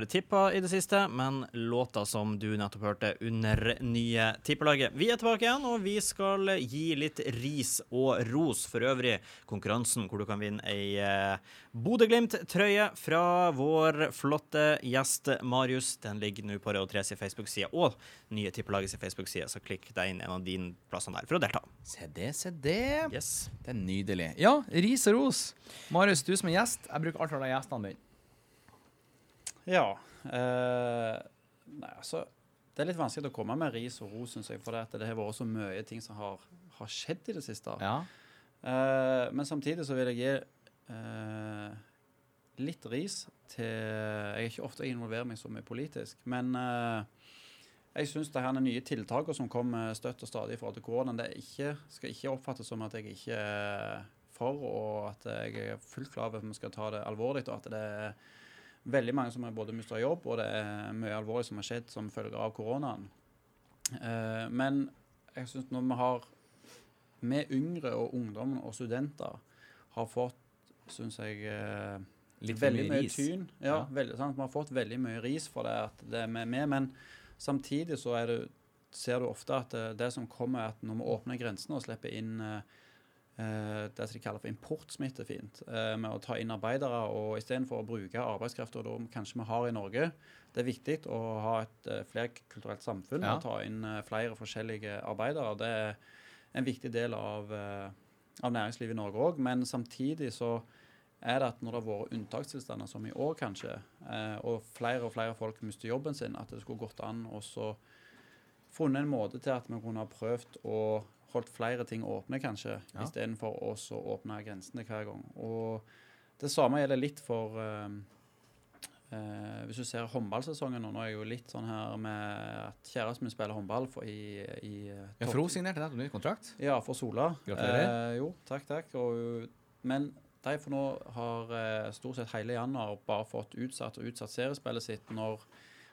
har tippa i det siste, men låta som du nettopp hørte under nye tippelaget. Vi er tilbake igjen, og vi skal gi litt ris og ros for øvrig. Konkurransen hvor du kan vinne ei eh, Bodø-Glimt-trøye fra vår flotte gjest Marius. Den ligger nå på Reo 3 sin Facebook-side og nye tippelaget sin Facebook-side, så klikk deg inn en av dine plasser der for å delta. Se det, se det. Yes. Det er nydelig. Ja, ris og ros. Marius, du som er gjest. Jeg bruker alltid å la gjestene begynne. Ja. Eh, nei, altså Det er litt vanskelig å komme med ris og ros, syns jeg, for det, at det har vært så mye ting som har, har skjedd i det siste. Ja. Eh, men samtidig så vil jeg gi eh, litt ris til Jeg er ikke ofte involverer meg så mye politisk, men eh, jeg syns er nye tiltakene som kommer støtt og stadig i forhold til koronaen, det ikke, skal ikke oppfattes som at jeg ikke er for, og at jeg er fullt klar over at vi skal ta det alvorlig, og at det er veldig mange som har både mista jobb, og det er mye alvorlig som har skjedd som følge av koronaen. Eh, men jeg syns når vi har Vi yngre og ungdom og studenter har fått, syns jeg eh, Litt veldig mye mye ris. tyn. Ja, Ja. Veldig, sant? Vi har fått veldig mye ris for det at det er med, med men samtidig så det, ser du ofte at det, det som kommer, er at når vi åpner grensene og slipper inn eh, det som de kaller for importsmitte fint, eh, med å ta inn arbeidere og istedenfor å bruke arbeidskraft og da kanskje vi har i Norge. Det er viktig å ha et eh, flerkulturelt samfunn Ja. og ta inn eh, flere forskjellige arbeidere. Det er en viktig del av, eh, av næringslivet i Norge òg, men samtidig så er det at når det har vært unntakstilstander, som i år kanskje, eh, og flere og flere folk mister jobben sin, at det skulle gått an å så funnet en måte til at vi kunne ha prøvd å holdt flere ting åpne, kanskje, Ja. istedenfor å åpne grensene hver gang. Og det samme gjelder litt for eh, uh, Hvis du ser håndballsesongen nå, nå er jeg jo litt sånn her med at kjæresten min spiller håndball for i, i eh, Ja, for hun signerte nettopp ny kontrakt. ja, for Sola. Gratulerer. Uh, jo, takk, takk. Og, men de for nå har uh, stort sett hele januar bare fått utsatt og utsatt seriespillet sitt når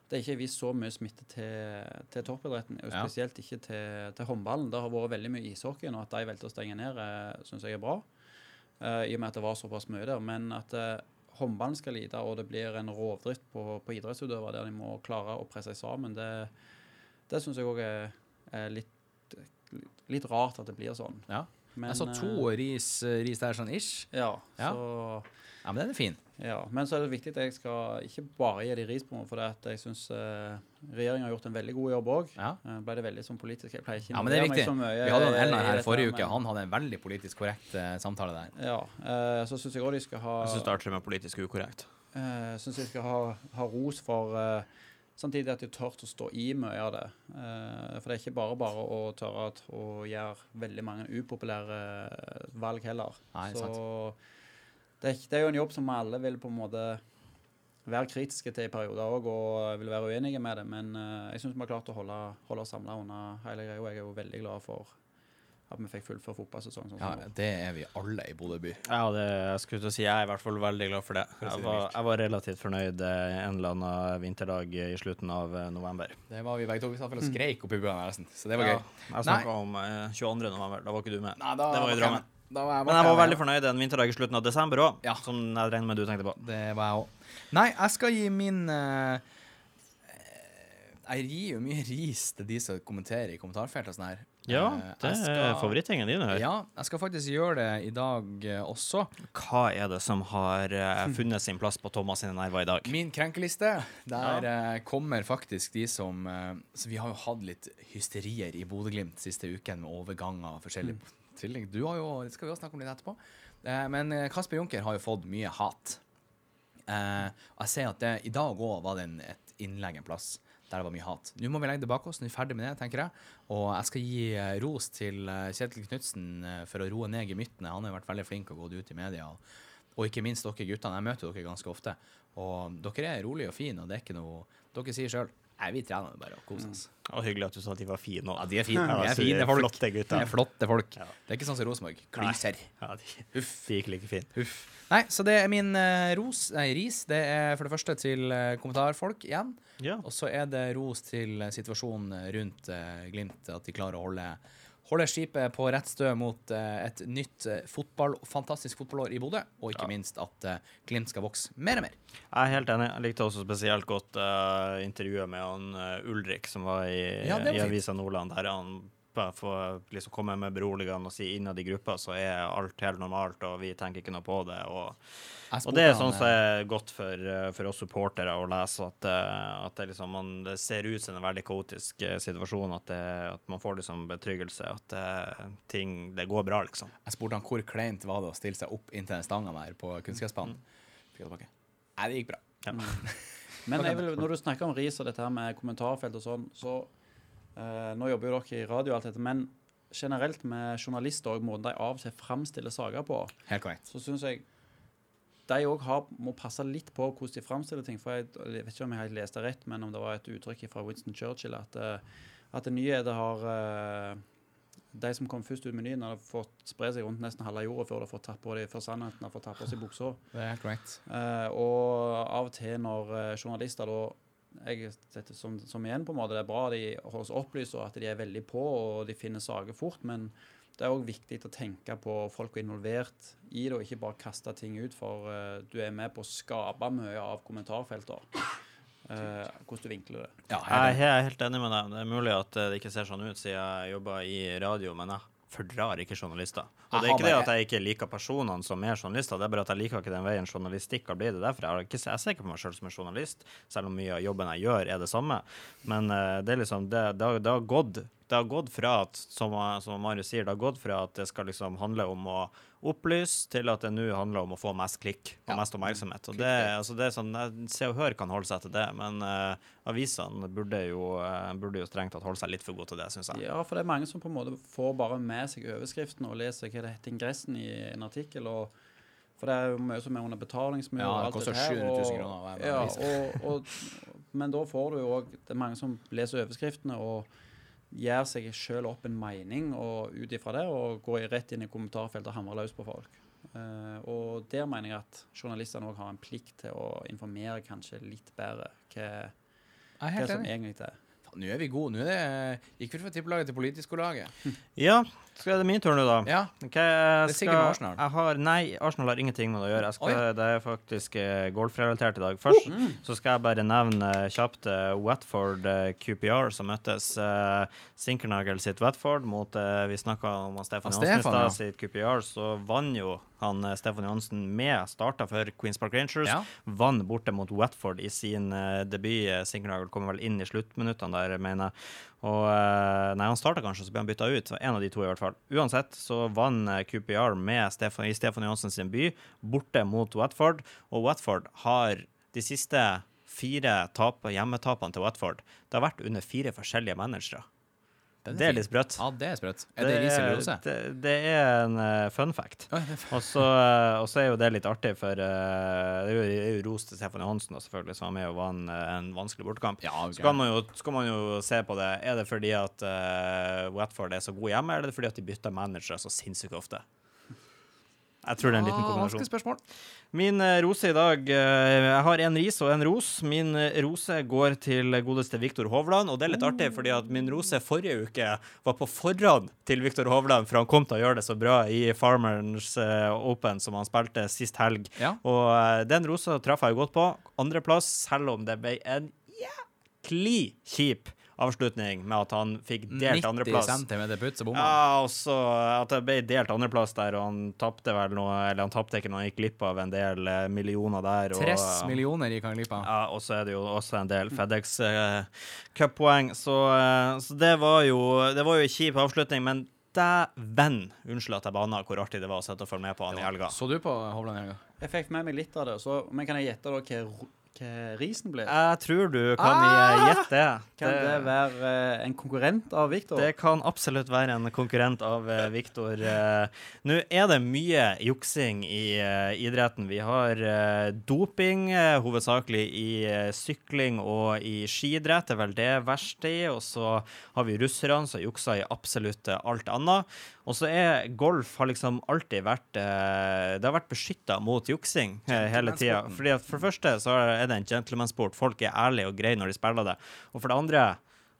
det ikke er vist så mye smitte til, til toppidretten, og spesielt ikke til, til håndballen. Det har vært veldig mye ishockey, og at de valgte å stenge ned, uh, syns jeg er bra. Uh, I og med at det var såpass mye der. Men at uh, håndballen skal lide, og det blir en rovdrift på, på idrettsutøvere der de må klare å presse seg sammen, det, det syns jeg òg er, er litt, litt rart at det blir sånn. Ja. Men, jeg så to ris, ris der, sånn ish. eh, Ja, Ja. så Ja, men den er fin. ja. Men så er det viktig at jeg skal ikke bare gi de ris på meg, for det at jeg syns uh, regjeringa har gjort en veldig god jobb òg. Ja. ble det veldig sånn politisk. Jeg pleier ikke Ja, men det er viktig. Vi hadde han i- her forrige uke. Han hadde en veldig politisk korrekt eh, samtale der. Ja. eh, så syns jeg òg de skal ha Jeg syns det er med politisk ukorrekt. uh, synes jeg skal ha, ha ros for eh, Samtidig at de tør å stå i mye av det. Eh, for det er ikke bare bare å tørre å gjøre veldig mange upopulære eh, valg heller. Nei, så sant. Det er, det er jo en jobb som alle vil på en måte være kritiske til i perioder òg, og vil være uenige med det. Men uh, jeg syns vi har klart å holde, holde oss samla under hele greia. Og jeg er jo veldig glad for at vi fikk fullført fotballsesongen. Sånn Ja, det er vi alle i Bodø by. Ja, det jeg skulle til å si. Jeg er i hvert fall veldig glad for det. Jeg var, jeg var relativt fornøyd eh, en eller annen vinterdag i slutten av eh, november. Det var vi begge to. Vi satt vel og skreik oppi bua nesten, så det var Ja, gøy. jeg snakka om eh, 22. november. Da var ikke du med. Nei, da det var i Drammen. Da var jeg Men jeg var veldig fornøyd en vinterdag i slutten av desember òg, Ja. som jeg regner med du tenkte på. Det var jeg òg. Nei, jeg skal gi min uh, Jeg gir jo mye ris til de som kommenterer i kommentarfeltet og sånn her. Ja, Eh, det skal, er favorittingen din her. Ja, jeg skal faktisk gjøre det i dag eh, også. Hva er det som har funnet sin plass på Thomas sine nerver i dag? Min krenkeliste, der eh, kommer faktisk de som Så vi har jo hatt litt hysterier i Bodø-Glimt siste uken med overganger og forskjellig. Tillegg, Du har jo Det skal vi også snakke om litt etterpå. Eh, men eh, Kasper Junker har jo fått mye hat. Eh, og jeg ser at det, i dag òg var det en, et innlegg en plass der det var mye hat. Nå må vi legge det bak oss. Nå er vi ferdig med det, tenker jeg. Og jeg skal gi ros til Kjetil Knutsen for å roe ned gemyttene. Han har vært veldig flink og gått ut i media. Og ikke minst dere guttene. Jeg møter dere ganske ofte. Og dere er rolige og fine, og det er ikke noe Dere sier sjøl Nei, vi trener bare og koser oss. Og hyggelig at du sa at de var fine òg. Ja, de er fine. Ja, De er så de er fine folk. flotte gutter. De er flotte folk. Ja. Det er ikke sånn som Rosenborg. Klyser. Ja, de, Huff. de gikk like fint. Huff. Nei, så det er min uh, ros, nei, ris. Det er for det første til uh, kommentarfolk igjen. Ja. Og så er det ros til eh, situasjonen rundt uh, Glimt, at de klarer å holde, holder skipet på rett stø mot eh, et nytt eh, fotball, fantastisk fotballår i Bodø, og ikke minst at eh, Glimt skal vokse mer og mer. Jeg er helt enig. Jeg likte også spesielt godt uh, intervjuet med han uh, Ulrik, som var i, Ja, var i. Avisa Nordland, der han bare får liksom komme med beroligende og si innad i gruppa så er alt helt normalt, og vi tenker ikke noe på det. Og, og det er sånn som eh, er godt for, eh, for oss supportere å lese, at, eh, at det, liksom, man, det ser ut som en veldig kaotisk situasjon, at, det, at man får liksom betryggelse, at det, ting Det går bra, liksom. Jeg spurte han hvor kleint var det å stille seg opp inntil den stanga der på kunstgressbanen. Mm. Nei, det gikk bra. Men jeg vil, når du snakker om ris og dette her med kommentarfelt og sånn, så Nå jobber jo dere i radio og alt dette, men generelt med journalister og måten de av og til framstiller saker på, Helt korrekt. så syns jeg de òg må passe litt på hvordan de framstiller ting. For jeg, jeg vet ikke om jeg helt leste rett, men om det var et uttrykk fra Winston Churchill at, eh, at nyheter har eh, De som kom først ut med nyhetene, har fått spre seg rundt nesten halve jorda før de fått tatt på de, før sannheten har fått tatt på seg buksa. Det helt korrekt. Eh, og av og til når eh, journalister da jeg setter som, som igjen på en måte, Det er bra de holdes opplyst og at de er veldig på og de finner saker fort, men det er òg viktig å tenke på folk er involvert i det, og ikke bare kaste ting ut, for uh, du er med på å skape mye av kommentarfelter. Uh, hvordan du vinkler det. Ja, Jeg er helt, enig med deg. Det er mulig at det ikke ser sånn ut siden jeg jobber i radio, men jeg fordrar ikke journalister. Og det er ikke det at jeg ikke liker personene som er journalister, det er bare at jeg liker ikke den veien journalistikk har blitt. Derfor er jeg, ikke, jeg ser ikke på meg sjøl som en journalist, selv om mye av jobben jeg gjør, er det samme. Men uh, det er liksom Det, det, har, det, har, gått, det har gått fra at, som, som Marius sier, det har gått fra at det skal liksom handle om å opplyse, til at det nå handler om å få mest klikk og Ja. mest oppmerksomhet. Og det, altså det er sånn, Se og Hør kan holde seg til det, men uh, avisene burde jo, uh, burde jo strengt tatt holde seg litt for gode til det, syns jeg. Ja, for det er mange som på en måte får bare med seg overskriften og leser hva det heter ingressen i en artikkel. og for det er jo mye som er under betalingsmur. Ja, og det alt koster dette her, 700 000 kroner Ja, og, og, men da får du jo òg Det er mange som leser overskriftene og gjør seg sjøl opp en mening og ut ifra det, og går rett inn i kommentarfeltet og hamrer løs på folk. Uh, og der mener jeg at journalistene òg har en plikt til å informere kanskje litt bedre hva, hva som egentlig er. Nå er vi gode. Nå er det, gikk vi fra tippelaget til politikerlaget. Ja, skal det min tur nå, da? Ja. Okay, jeg Det er sikkert med Arsenal. Jeg har, nei, Arsenal har ingenting med det å gjøre. Skal. Det er faktisk eh, golfrelatert i dag. Først oh. så skal jeg bare nevne eh, kjapt eh, Watford eh, QPR, som møttes uh, Sinkernagel sitt Watford mot uh, Vi snakka om Stefan Han Johansen i stad, ja. sitt QPR. Så vant jo han eh, Stefan Johansen med starta for Queens Park Rangers. Ja. Vant borte mot Watford i sin uh, debut. Eh, Sinkernagel kommer vel inn i sluttminuttene der, mener jeg. Og uh, Nei, han starta kanskje, så ble han bytta ut. En av de to, i hvert fall. Uansett så vant QPR med Stefan, i Stefan Johansen sin by, borte mot Watford. Og Watford har de siste fire tap, hjemmetapene til Watford Det har vært under fire forskjellige managere. Det er litt sprøtt. Ja, det er sprøtt. Er det ris eller rose? det, det er en uh, fun fact. Det Og så, eh, og så er jo det litt artig, for uh, det er jo, det er jo ros til Stefan Johansen, selvfølgelig, som var med og vant eh, en vanskelig bortekamp. Ja, okay. Så kan man, jo, skal man jo se på det. Er det fordi at uh, Watford er så god hjemme, eller er det fordi at de bytter manager så sinnssykt ofte? Jeg tror det er en liten Ah, kombinasjon. Vanskelig spørsmål. Min eh, rose i dag eh, Jeg har en ris og en ros. Min eh, rose går til godeste Viktor Hovland. Og det er litt artig, fordi at min rose forrige uke var på forhånd til Viktor Hovland, for han kom til å gjøre det så bra i Farmers Open som han spilte sist helg. Ja. Og den rosa traff jeg godt på. Andreplass, selv om det ble en jæklig kjip avslutning med at han fikk delt 90 andreplass. cm putt, så bomma han. Ja, og så at det ble delt andreplass der, og han tapte vel noe Eller han tapte ikke noe, han gikk glipp av en del eh, millioner der. Og, 30 millioner gikk han glipp av. ja, og så er det jo også en del FedEx uh, Cup-poeng. Så, uh, så det var jo Det var jo en kjip avslutning, men dæven! Unnskyld at jeg bana hvor artig det var å sitte og følge med på han i helga. Så du på Hovland i helga? Jeg fikk med meg litt av det, så, men kan jeg gjette da hva, hva risen blir? Jeg tror du kan Ah! gjette det. Kan det være uh, en konkurrent av Viktor? Det kan absolutt være en konkurrent av uh, Viktor. Uh, Nå er det mye juksing i eh, idretten. Vi har eh, doping, eh, hovedsakelig i eh, sykling og i skiidrett. Det er vel det verste i. Og så har vi russerne som jukser i absolutt eh, alt annet. Og så er golf har liksom alltid vært eh, Det har vært beskytta mot juksing eh, hele tida. For det første så er det en gentlemansport. Folk er ærlige og greie når de spiller det. Og for det andre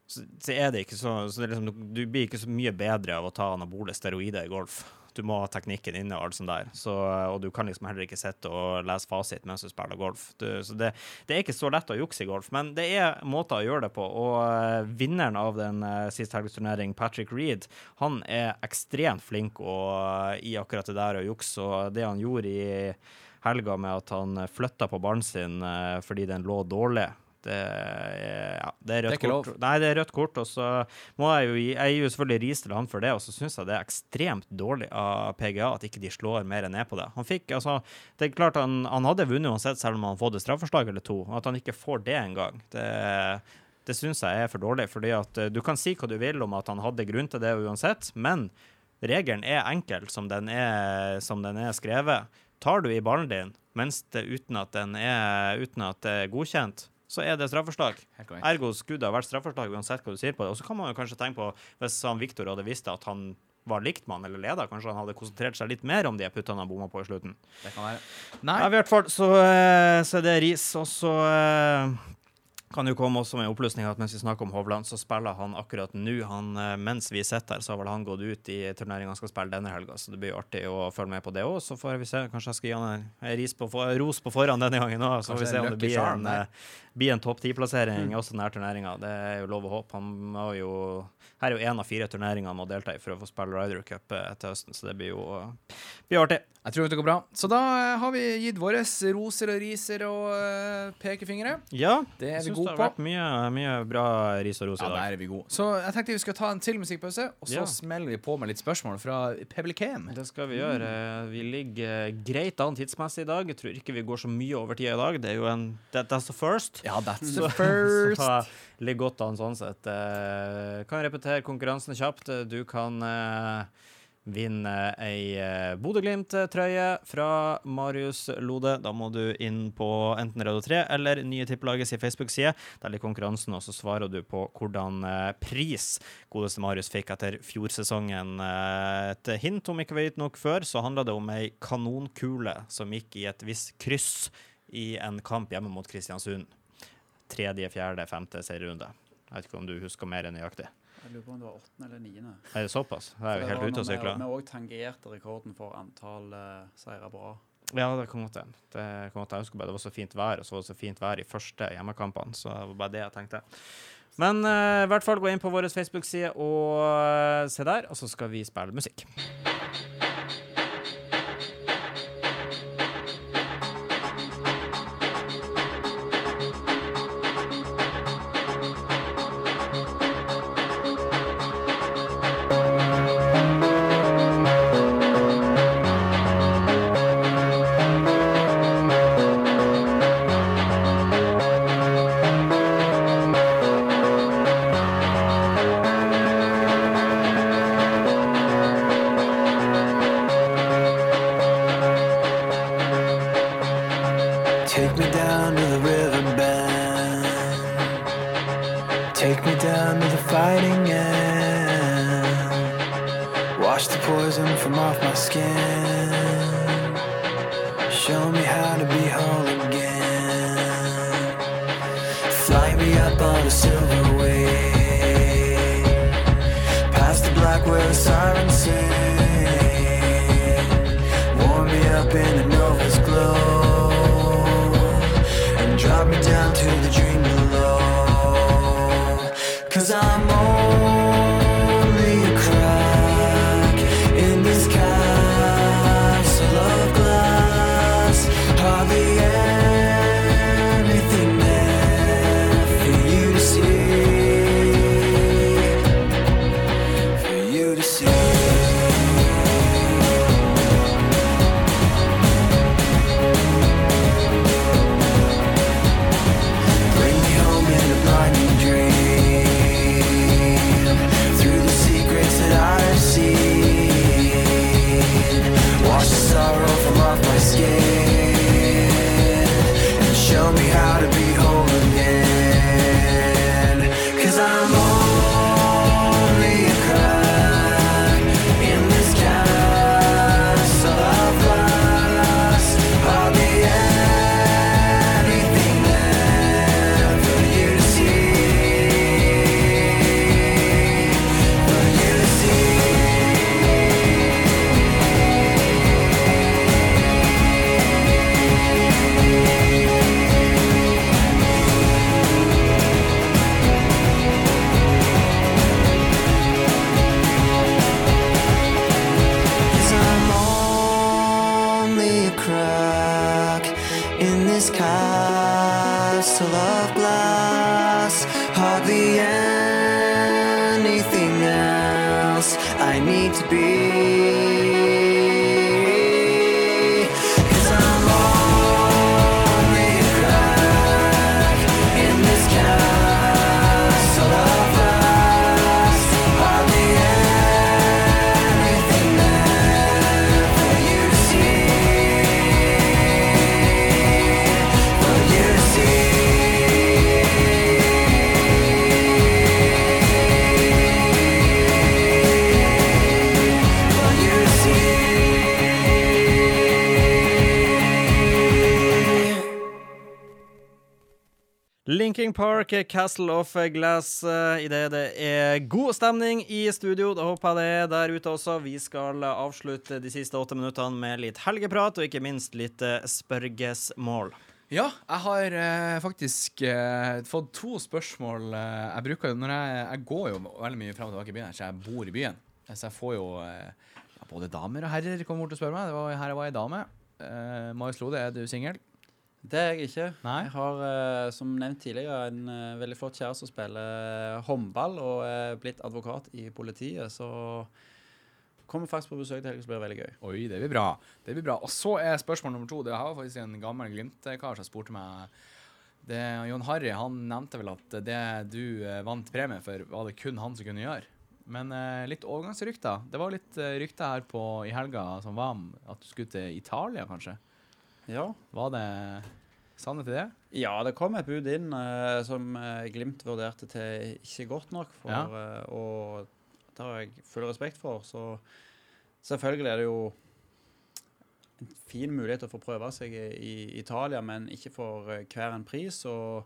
så, er det ikke så, så det er liksom, Du blir ikke så mye bedre av å ta anabole steroider i golf. Du må ha teknikken inne og alt sånt der. Så, og du kan liksom heller ikke sitte og lese fasit mens du spiller golf. Du, så det, det er ikke så lett å jukse i golf, men det er måter å gjøre det på. Og uh, vinneren av den uh, siste helgs turnering, Patrick Reed, han er ekstremt flink og, i akkurat det der å jukse. Og det han gjorde i helga med at han flytta på ballen sin eh, fordi den lå dårlig. Det er, ja, det er rødt Det er ikke kort. Nei, det er rødt kort. Og så må jeg jo Jeg gir jo selvfølgelig ris til han for det, og så syns jeg det er ekstremt dårlig av PGA at ikke de slår mer ned på det. Han fikk altså Det er klart han, han hadde vunnet uansett, selv om han fått et straffeslag eller to. At han ikke får det engang, det det syns jeg er for dårlig. fordi at eh, Du kan si hva du vil om at han hadde grunn til det uansett, men regelen er enkel som den er, som den er skrevet. Tar du i ballen din mens det, uten, at den er, uten at det er godkjent, så er det straffeslag. Ergo skulle det ha vært straffeslag uansett hva du sier på det. Og så kan man jo kanskje tenke på, hvis han Viktor hadde visst at han var liktmann eller leder, kanskje han hadde konsentrert seg litt mer om de puttene han bomma på i slutten. Det kan være. Nei, Ja, i hvert fall så, eh, så er det ris. Og så eh, kan jo komme også med opplysning at mens vi snakker om Hovland, så spiller han akkurat nå. Han, eh, mens vi sitter her, så har vel han gått ut i turneringa han skal spille denne helga, så det blir jo artig å følge med på det òg. Så får vi se. Kanskje jeg skal gi han en- på, ros på forhånd denne gangen òg, så får vi se om det blir en, eh, blir en topp ti-plassering også denne turneringa. Det er jo lov å håpe. Han må jo Her er jo én av fire turneringer han må delta i for å få spille Ryder Cup eh, til høsten, så det blir jo blir artig. jeg tror det går bra. Så da har vi gitt våre roser og riser og pekefingre. Ja, Det er vi vi syns på. det har vært mye, mye bra ris og ros i dag. Ja, der er vi gode. Så jeg tenkte vi skulle ta en til musikkpause, og så Ja. smeller vi på med litt spørsmål fra Pebble Cam. Det skal vi gjøre. Vi ligger eh, greit an tidsmessig i dag. Jeg tror ikke vi går så mye over tida i dag. Det er jo en that, That's the first. Ja, that's the first. så ligger godt an sånn sett. Eh, kan repetere konkurransen kjapt. Du kan eh, vinne ei eh, Bodø-Glimt-trøye fra Marius Lode. Da må du inn på enten Radio 3 eller Nye Tippelagets Facebook-side. Der ligger konkurransen, og så svarer du på hvordan eh, pris godeste Marius fikk etter fjorsesongen. Eh, et hint, om ikke vi har gitt nok før, så handla det om ei kanonkule som gikk i et visst kryss i en kamp hjemme mot Kristiansund. Tredje, fjerde, femte serierunde. Jeg vet ikke om du husker mer nøyaktig. Jeg lurer på om det var åttende eller niende. Er det såpass? Jeg er jo helt ute å sykle. Vi òg tangerte rekorden for antall uh, seire bra. Ja, det kom godt hende. Det kom godt. Jeg husker bare det var så fint vær, og så var det så fint vær i første hjemmekampene. Så det var bare det jeg tenkte. Men uh, i hvert fall gå inn på vår Facebook-side og uh, se der, og så skal vi spille musikk. castle of glass, hardly anything else I need to be. Linking Park, Castle of Glass. eh, Idet det er god stemning i studio, da håper jeg det er der ute også. Vi skal avslutte de siste åtte minuttene med litt helgeprat, og ikke minst litt eh, spørgesmål. Ja, jeg har eh, faktisk eh, fått to spørsmål. Eh, jeg bruker når jeg, jeg går jo veldig mye fram og tilbake i byen, så jeg bor i byen. Så jeg får jo eh, ja, både damer og herrer kommer bort og spør meg. Det var, her var ei dame. Marius Lode, er du singel? Det er jeg ikke. Nei? Jeg har, eh, som nevnt tidligere, en eh, veldig flott kjæreste som spiller håndball og er blitt advokat i politiet. Så kommer faktisk på besøk til helga, så blir det veldig gøy. Oi, det blir bra. Det blir bra. Og så er spørsmål nummer to. Det har faktisk en gammel Glimt-kar som spurte meg det, John Harry han nevnte vel at det du eh, vant premie for, var det kun han som kunne gjøre. Men eh, litt overgangsrykter. Det var litt eh, rykter her på, i helga som var om at du skulle til Italia, kanskje. Ja. Var det sannhet i det? ja, det kom et bud inn eh, som eh, Glimt vurderte til ikke godt nok, for, Ja. eh, og det har jeg full respekt for. Så selvfølgelig er det jo en fin mulighet til å få prøve seg i, Italia, men ikke for eh, hver en pris. Og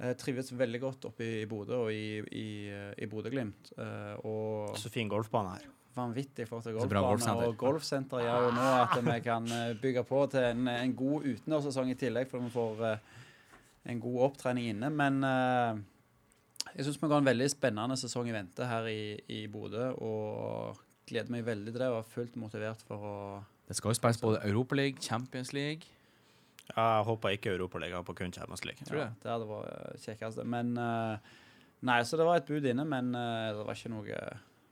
jeg trives veldig godt oppe i Bodø og i, i, eh, i Bodø-Glimt. eh, og Så fin golfbane her. Vanvittig flott golfbane. Og golfsenter gjør jo nå at vi kan eh, bygge på til en, en god utendørssesong i tillegg, for vi får uh, en god opptrening inne. Men uh, jeg syns vi går en veldig spennende sesong i vente her i, i Bodø, og gleder meg veldig til det og er fullt motivert for å Det skal jo spilles både Europaliga, Champions League. Ja, Jeg håper ikke Europaliga på kun Champions League. Tror ja. Det hadde vært kjekkest. Men uh, Nei, så det var et bud inne, men det var ikke noe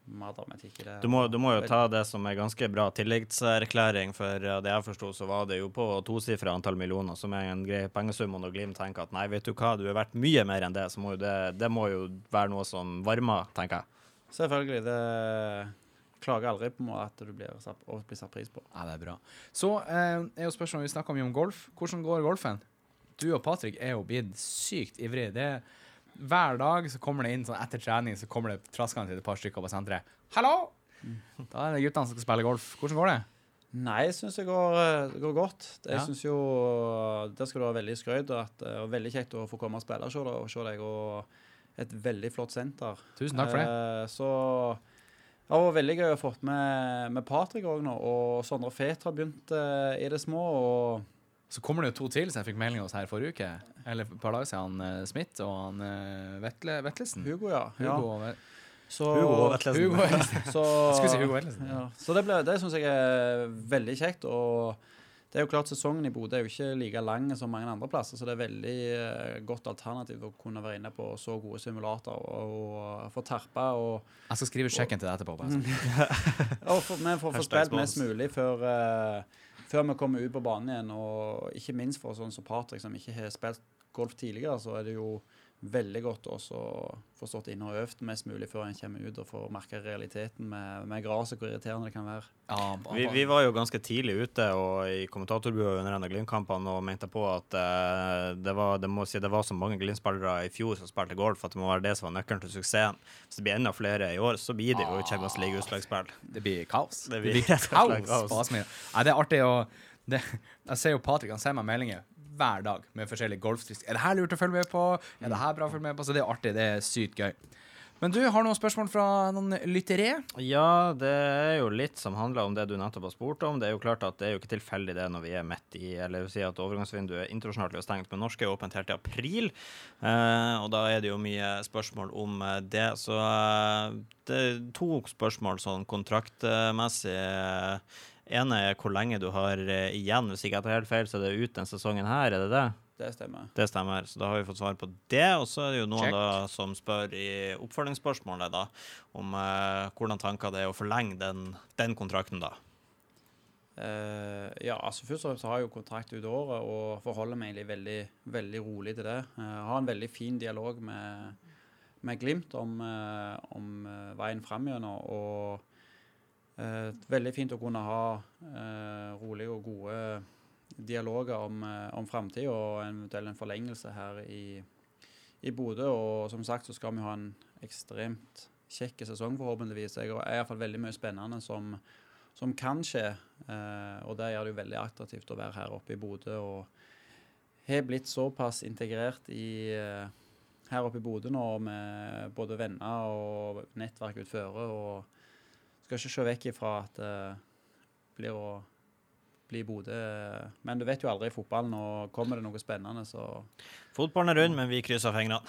det. Du må, du må jo ta det som er ganske bra tilleggserklæring, for uh, det jeg forsto, så var det jo på tosifra antall millioner, som er en grei pengesum. Og når Glimt tenker at nei, vet du hva, du er verdt mye mer enn det, så må jo det, det må jo være noe som varmer, tenker jeg. Selvfølgelig. Det klager aldri på at du blir satt, og blir satt pris på. Ja, det er bra. Så eh, er jo spørsmålet vi snakka mye om golf. Hvordan går golfen? Du og Patrick er jo blitt sykt ivrige. Det er hver dag så kommer det inn sånn etter trening så kommer det traskende til et par stykker på senteret. 'Hallo!' Da er det guttene som skal spille golf. Hvordan går det? Nei, jeg syns det går, eh, går godt. Jeg Ja. synes jo Det skal du ha veldig skryt Og eh, Og veldig kjekt å få komme og spille og se deg. Og et veldig flott senter. Tusen takk for det. Eh, Så det var veldig gøy å få med, med Patrick òg nå. Og Sondre Fet har begynt eh, i det små. og Så kommer det jo to til som jeg fikk melding hos her forrige uke. Eller et par dager siden. Han eh, Smith og han eh, Vetle, Vetlesen. Hugo, ja. Hugo ja. Så, Hugo og Vetlesen. Hugo Vetlesen. Så, skulle si Hugo Vetlesen. Ja. Så det, ble- det syns jeg er veldig kjekt. Og det er jo klart sesongen i Bodø er jo ikke like lang som mange andre plasser, så det er veldig eh, godt alternativ å kunne være inne på så gode simulatorer og, og få terpa og, Jeg skal skrive sjekken til deg etterpå. Bare. og få- vi får få spilt mest mulig før, eh, før vi kommer ut på banen igjen. Og ikke minst for sånn som Patrick, som ikke har spilt golf tidligere, så er det jo veldig godt også å få stått inne og øvd mest mulig før en kommer ut og får merke realiteten med, med gresset, hvor irriterende det kan være. Ja, Vi, vi var jo ganske tidlig ute og i kommentatorbua under en av Glimt-kampene og mente på at eh, det, var, det, må si, det var så mange Glimt-spillere i fjor som spilte golf, at det må være det som var nøkkelen til suksessen. Hvis det blir enda flere i år, så blir det jo Champions League-utslagsspill. Det blir kaos. Det Det blir blir, og slett kaos. kaos. Nei, det er artig å det, Jeg ser jo Patrick, han sender meg meldinger hver dag med forskjellige golftriks. Er det her lurt å følge med på? Er det her bra å følge med på? Så det er artig. Det er sykt gøy. Men du, har noen spørsmål fra noen lyttere? Ja, det er jo litt som handler om det du nettopp har spurt om. Det er jo klart at det er jo ikke tilfeldig det når vi er midt i Eller si at overgangsvinduet internasjonalt er stengt, men norsk er åpent helt til april. Eh, og da er det jo mye spørsmål om eh, det. Så eh, det er to spørsmål sånn kontraktmessig. Ene er hvor lenge du har eh, igjen. Hvis ikke jeg tar helt feil, så er det ut denne sesongen her, er det det? det stemmer. Det stemmer, så da har vi fått svar på det. Og så er det jo noen da som spør i oppfølgingsspørsmålet da, om eh, hvordan tanker det er å forlenge den, den kontrakten, da. Uh, ja, altså Først og fremst har jeg jo kontrakt ut året og forholder meg egentlig veldig, veldig rolig til det. Uh, har en veldig fin dialog med, med Glimt om, uh, om veien fram gjennom. Og eh, veldig fint å kunne ha eh, rolige og gode dialoger om, uh, om framtida og eventuelt en forlengelse her i, i Bodø. Og som sagt så skal vi ha en ekstremt kjekk sesong, forhåpentligvis. Jeg er iallfall veldig mye spennende som som kan skje. Eh, og det gjør det jo veldig attraktivt å være her oppe i Bodø. Og har blitt såpass integrert i, eh, her oppe i Bodø nå med både venner og nettverk utføre. Og skal ikke se vekk ifra at det blir å bli Bodø. Men du vet jo aldri i fotballen, og kommer det noe spennende, så Fotballen er rund, men vi krysser fingrene.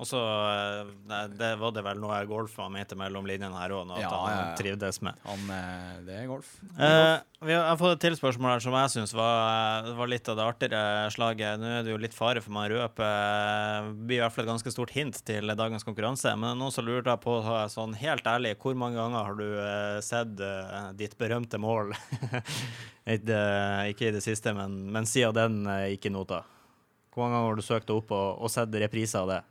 Og så eh, det var det vel noe golf han mente mellom linjene her òg, at Ja, han trivdes med. Han, eh, det er golf. Eh, vi har, jeg har fått et tilspørsmål her som jeg syns var, var litt av det artigere slaget. Nå er det jo litt fare for meg å røpe Det blir i hvert fall et ganske stort hint til dagens konkurranse. Men er noen som lurer på, sånn helt ærlig, hvor mange ganger har du eh, sett eh, ditt berømte mål? ikke, eh, i det siste, men, men siden den eh, gikk i nota. Hvor mange ganger har du søkt deg opp og, og sett repriser av det?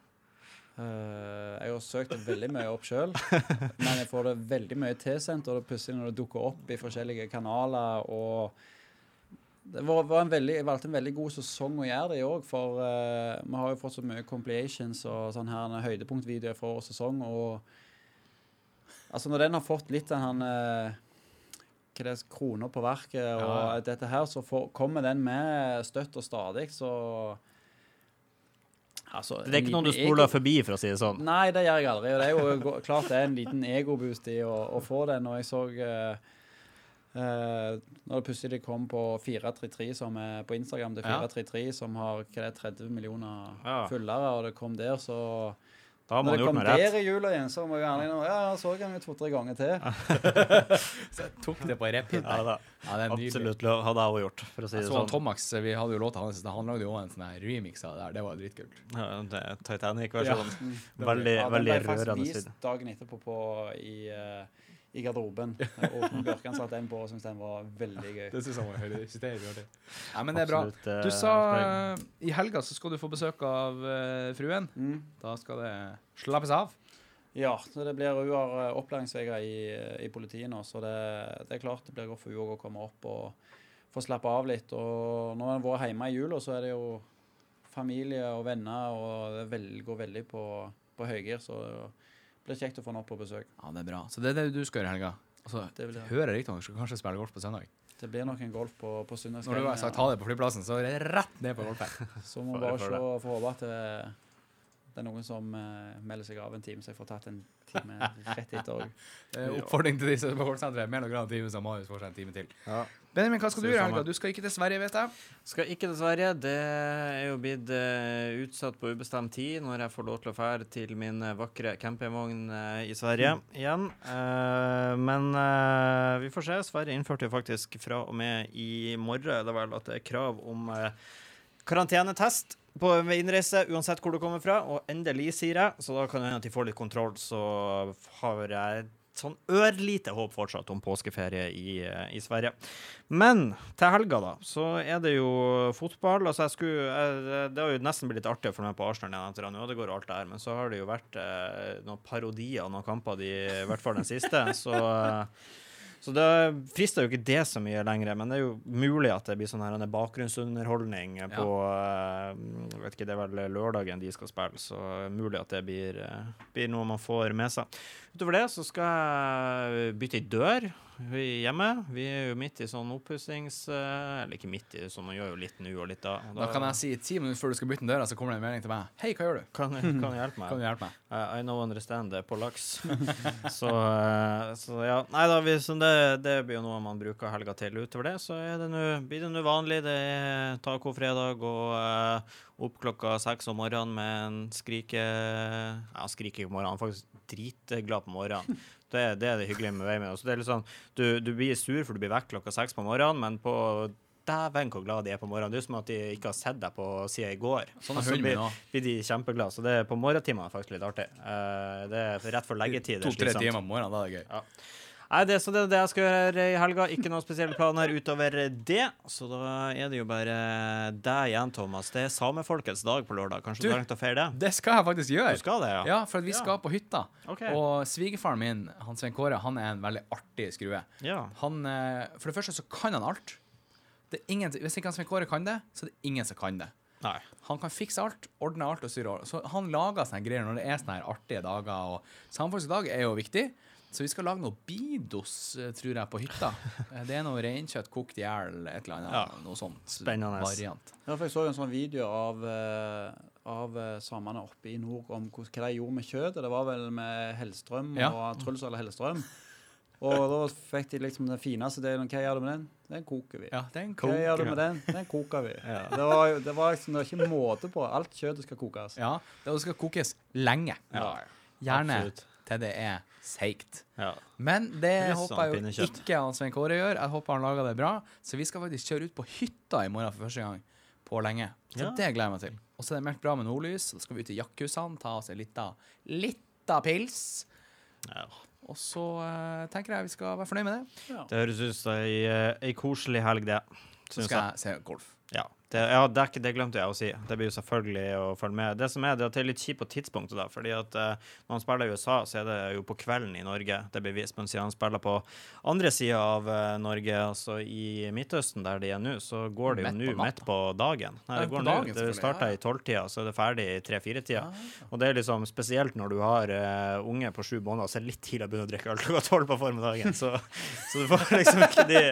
Eh, jeg har søkt veldig mye opp sjøl, men jeg får det veldig mye tilsendt. Og det plutselig når det dukker opp i forskjellige kanaler og det var, var en veldig, Jeg valgte en veldig god sesong å gjøre det i òg, for uh, vi har jo fått så mye compliations og sånn her en høydepunktvideoer for årets sesong. Og altså når den har fått litt den her eh, hva det er, kroner på verket og Ja. dette her, så får, kommer den med støtt og stadig, så altså, Det er ikke noen du spoler ego- forbi, for å si det sånn. Nei, det gjør jeg aldri. Og det er jo klart det er en liten egoboost i å, å få det. Når jeg så uh, uh, Når det plutselig kom på 433, som er på Instagram, det er Ja. 433 som har hva det er, 30 millioner Ja. følgere, og det kom der, så Da har Når man det gjort kom noe rett. der i jula igjen, så må jeg gjerne nå Ja, jeg så den jo to-tre ganger til. Så jeg tok det på repeat. Ja, da. Ja, det er nydelig. Absolutt lov hadde jeg også gjort, for å si Jeg det så sånn. Tomax, vi hadde jo låta hans, han lagde jo en sånn remix av det der. Det var dritkult. Ja, det er Titanic-versjonen. Ja. Veldig, Ja, den veldig ble faktisk vist dagen etterpå på, i, eh, i garderoben. Åsmund Bjørkan satte den på og syntes den var veldig gøy. Det synes jeg var høyde. Det er det. Ja, men det er bra. Absolutt, eh, Du sa eh, i helga så skal du få besøk av uh, fruen. Mm. Da skal det slappes av. Ja, så det blir hun har opplæringsveier i, i politiet nå, så det, det er klart det blir godt for hun å komme opp og få slappe av litt. Og når en har vært hjemme i jula, så er det jo familie og venner, og det går veldig på, på høygir, så det blir kjekt å få han opp på besøk. Ja, det er bra. Så det er det du skal gjøre i helga. Altså, Det, vil jeg. hører jeg riktig om skal kanskje spille golf på søndag. det blir nok en golf på, på Når du har sagt ha det på flyplassen, så er det rett ned på golfen. Så må vi bare se og få håpe at det, det er noen som uh, melder seg av en time, så jeg får tatt en time rett etter òg. Eh, Oppfordring til disse på golfsenteret. Mer noen grann time, så Marius får seg en time til. Ja. Benjamin, hva skal du gjøre i helga? Du skal ikke til Sverige, vet jeg. Skal ikke til Sverige. Det er jo blitt uh, utsatt på ubestemt tid når jeg får lov til å fære til min vakre campingvogn uh, i Sverige igjen. Uh, men vi får se. Sverige innførte jo faktisk fra og med i morgen er det vel at det er krav om karantenetest på ved innreise, uansett hvor du kommer fra. Og endelig, sier jeg, så da kan det hende at de får litt kontroll. Så har jeg sånn ørlite håp fortsatt om påskeferie i, eh, i Sverige. Men til helga, da, så er det jo fotball. Altså, jeg skulle jeg, Det har jo nesten blitt litt artig å følge med på Arsenal igjen etter at Ødegaard og alt det her, men så har det jo vært eh, noen parodier av noen kamper, de, i hvert fall den siste. Så eh, så det frister jo ikke det så mye lenger, men det er jo mulig at det blir sånn her en bakgrunnsunderholdning på jeg vet ikke, Det er vel lørdagen de skal spille, så mulig at det blir, uh, blir noe man får med seg. Utover det så skal jeg bytte ei dør hjemme. Vi er jo midt i sånn oppussings... eh, Eller ikke midt i, så man gjør jo litt nå og litt da. Da kan jeg si ti minutter før du skal bytte en døra, så kommer det en melding til meg. Hei, hva gjør du? kan, kan hjelpe meg. Kan du hjelpe meg? I, I know understand det på laks. så, uh, så ja. Nei da, vi, det, det blir jo noe man bruker helga til. Utover det så er det nu, blir det nå vanlig. Det er tacofredag og uh, opp klokka seks om morgenen med en skrike... Ja, skrike om morgenen, faktisk dritglad på morgenen. Det, det er det hyggelige med vei med. Det er litt sånn, du, du blir sur for du blir vekk klokka seks på morgenen, men på dæven hvor glad de er på morgenen. Det er som at de ikke har sett deg på siden i går. Sånn er så min blir, blir de kjempeglade. Så det er på morgentimene er faktisk litt artig. Uh, det er rett før leggetid. To-tre timer om morgenen, da er det gøy. Nei, det, så det er det jeg skal gjøre i helga. Ikke noen spesielle planer utover det. Så da er det jo bare deg igjen, Thomas. Det er samefolkets dag på lørdag. Kanskje Du- du har tenkt å feire det? Det skal jeg faktisk gjøre. Du skal det, ja? Ja, for at vi Ja. skal på hytta. Okay. Og svigerfaren min, han Svein Kåre, han er en veldig artig skrue. Ja. Han, eh, for det første så kan han alt. Det er ingen, hvis ikke han Svein Kåre kan det, så er det ingen som kan det. Nei. Han kan fikse alt, ordne alt og styre alt. Så han lager sånne greier når det er sånne her artige dager. Og Samfolkets dag er jo viktig, så vi skal lage noe bidos, eh, tror jeg, på hytta. Eh, Det er noe reinkjøtt kokt i hjel, et eller annet. Ja. Noe sånt Spennende. variant. Ja, for jeg så en sånn video av, eh, av samene oppe i nord om hva, de gjorde med kjøttet. Det var vel med Hellstrøm Ja. og Truls eller Hellstrøm. Og da fikk de liksom den fineste delen. Hva gjør du med den? Den koker vi. Ja, den koker. Hva gjør du med den? Den koker vi. Det, var, det var liksom det var ikke måte på. Alt kjøttet skal kokes. Ja, det skal kokes lenge. Ja, Gjerne absolutt. Til det er seigt. Ja. Men det Litt håper sånn jeg jo ikke han Svein Kåre gjør. Jeg håper han lager det bra. Så vi skal faktisk kjøre ut på hytta i morgen for første gang på lenge. Så Ja. det gleder jeg meg til. Og så er det meldt bra med nordlys. Så skal vi ut i jakkhusene, ta oss en lita, lita pils. Ja. Og så uh, tenker jeg vi skal være fornøyd med det. Det høres ut som ei, eh, ei koselig helg, det. Så skal jeg se golf. Ja, det, ja det, det glemte jeg å si. Det blir jo selvfølgelig å følge med. Det som er, det er litt kjipt på tidspunktet, da. Fordi at eh, når han spiller i USA, så er det jo på kvelden i Norge det blir vist. Siden han spiller på andre sida av eh, Norge, altså i Midtøsten, der de er nå, så går det jo nå midt på dagen. Nei, det går nå. Det starter i tolvtida, så er det ferdig i tre-fire-tida. Og det er liksom spesielt når du har eh, unge på sju måneder, så er det litt tidlig å begynne å drikke øl klokka tolv på formiddagen. Så, så du får liksom ikke de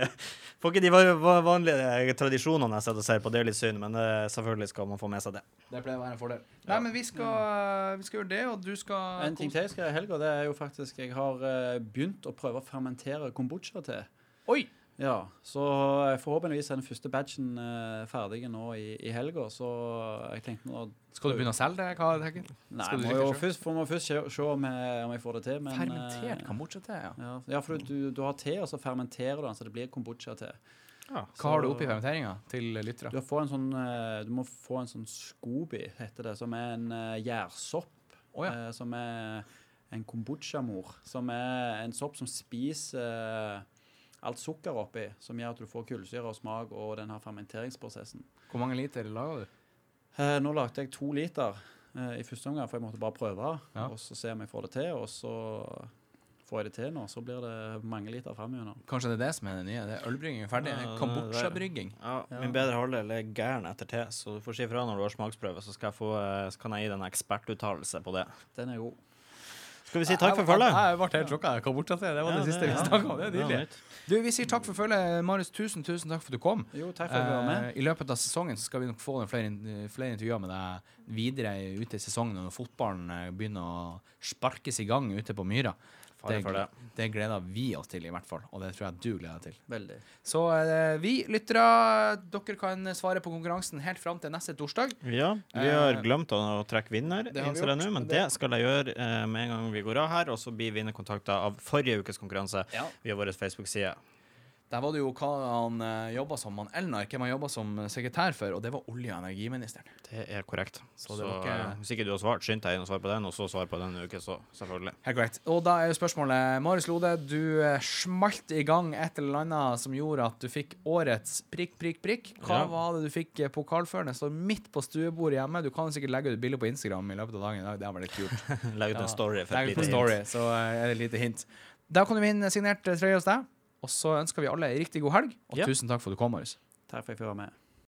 Får ikke de va- va- vanlige tradisjonene jeg sitter og ser på, det er litt synd, men eh, selvfølgelig skal man få med seg det. Det pleier å være en fordel. Nei, men vi skal, vi skal gjøre det, og du skal En ting til jeg skal i helga, det er jo faktisk Jeg har eh, begynt å prøve å fermentere kombucha til. Oi! Ja, så eh, forhåpentligvis er den første batchen eh, ferdig nå i, i helga, så jeg tenkte nå Skal du begynne å selge det? Hva du? Nei, Skal du må jo først, får man først se, se om, jeg, om jeg får det til. Men, Fermentert eh, kambodsja-te, ja. Ja, ja for du, du har te, og så fermenterer du den, så det blir kombucha te. Ja. Hva har du oppi fermenteringa til lyttere? Du, sånn, eh, du må få en sånn scoby, heter det, som er en gjærsopp. Oh, ja. eh, som er en kombucha-mor. Som er en sopp som spiser eh, alt sukker oppi, som gjør at du får kullsyre og smak og den her fermenteringsprosessen. Hvor mange liter lager du? Eh, nå lagde jeg to liter eh, i første omgang, for jeg måtte bare prøve. Ja. Og så se om jeg får det til, og så får jeg det til nå. Så blir det mange liter framover. Kanskje det er det som er det nye? Det er ølbrygging er ferdig? Ja, Kambodsja-brygging? Ja, Min bedre halvdel er gæren etter te, så du får si ifra når du har smaksprøve, så, skal jeg få, eh, så kan jeg gi deg en ekspertuttalelse på det. Den er god. Skal vi si takk for følget? Jeg ble helt sjokka. Jeg kom bort til det Det var det siste vi snakka om. Det er Ja, nydelig. Du, vi sier takk for følget. Marius, tusen, tusen takk for at du kom. Jo, takk for at du var med. Eh, I løpet av sesongen skal vi nok få flere, flere intervjuer med deg videre ute i sesongen når fotballen eh, begynner å sparkes i gang ute på Myra. Fare for det. det gleder vi oss til, i hvert fall. Og det tror jeg du gleder deg til. Veldig. Så eh, vi lyttere, dere kan svare på konkurransen helt fram til neste torsdag. Ja, vi har Eh, glemt å trekke vinner, det innser jeg nå, men det skal jeg gjøre eh, med en gang vi går av her. Og så blir vinner kontakta av forrige ukes konkurranse Ja. via vår Facebook-side. Der var det jo hva han uh, jobba som, han Elnar, hvem han jobba som sekretær for, og det var olje- og energiministeren. Det er korrekt. Så Så, var ikke- eh, hvis ikke du har svart, skynd deg inn og svar på den, og så svar på denne uke, så selvfølgelig. Helt greit. Og da er jo spørsmålet Marius Lode, du eh, smalt i gang et eller annet som gjorde at du fikk årets prikk, prikk, prikk. Hva Ja. var det du fikk pokalførende? Står midt på stuebordet hjemme. Du kan sikkert legge ut bilde på Instagram i løpet av dagen i dag. Det var litt kult. legge ut en story for et lite hint. så eh, er det et lite hint. Da kan du vinne signert eh, trøye hos deg. Og så ønsker vi alle ei riktig god helg, og yep. tusen takk for at du kom, Marius. Takk for at jeg fikk være med.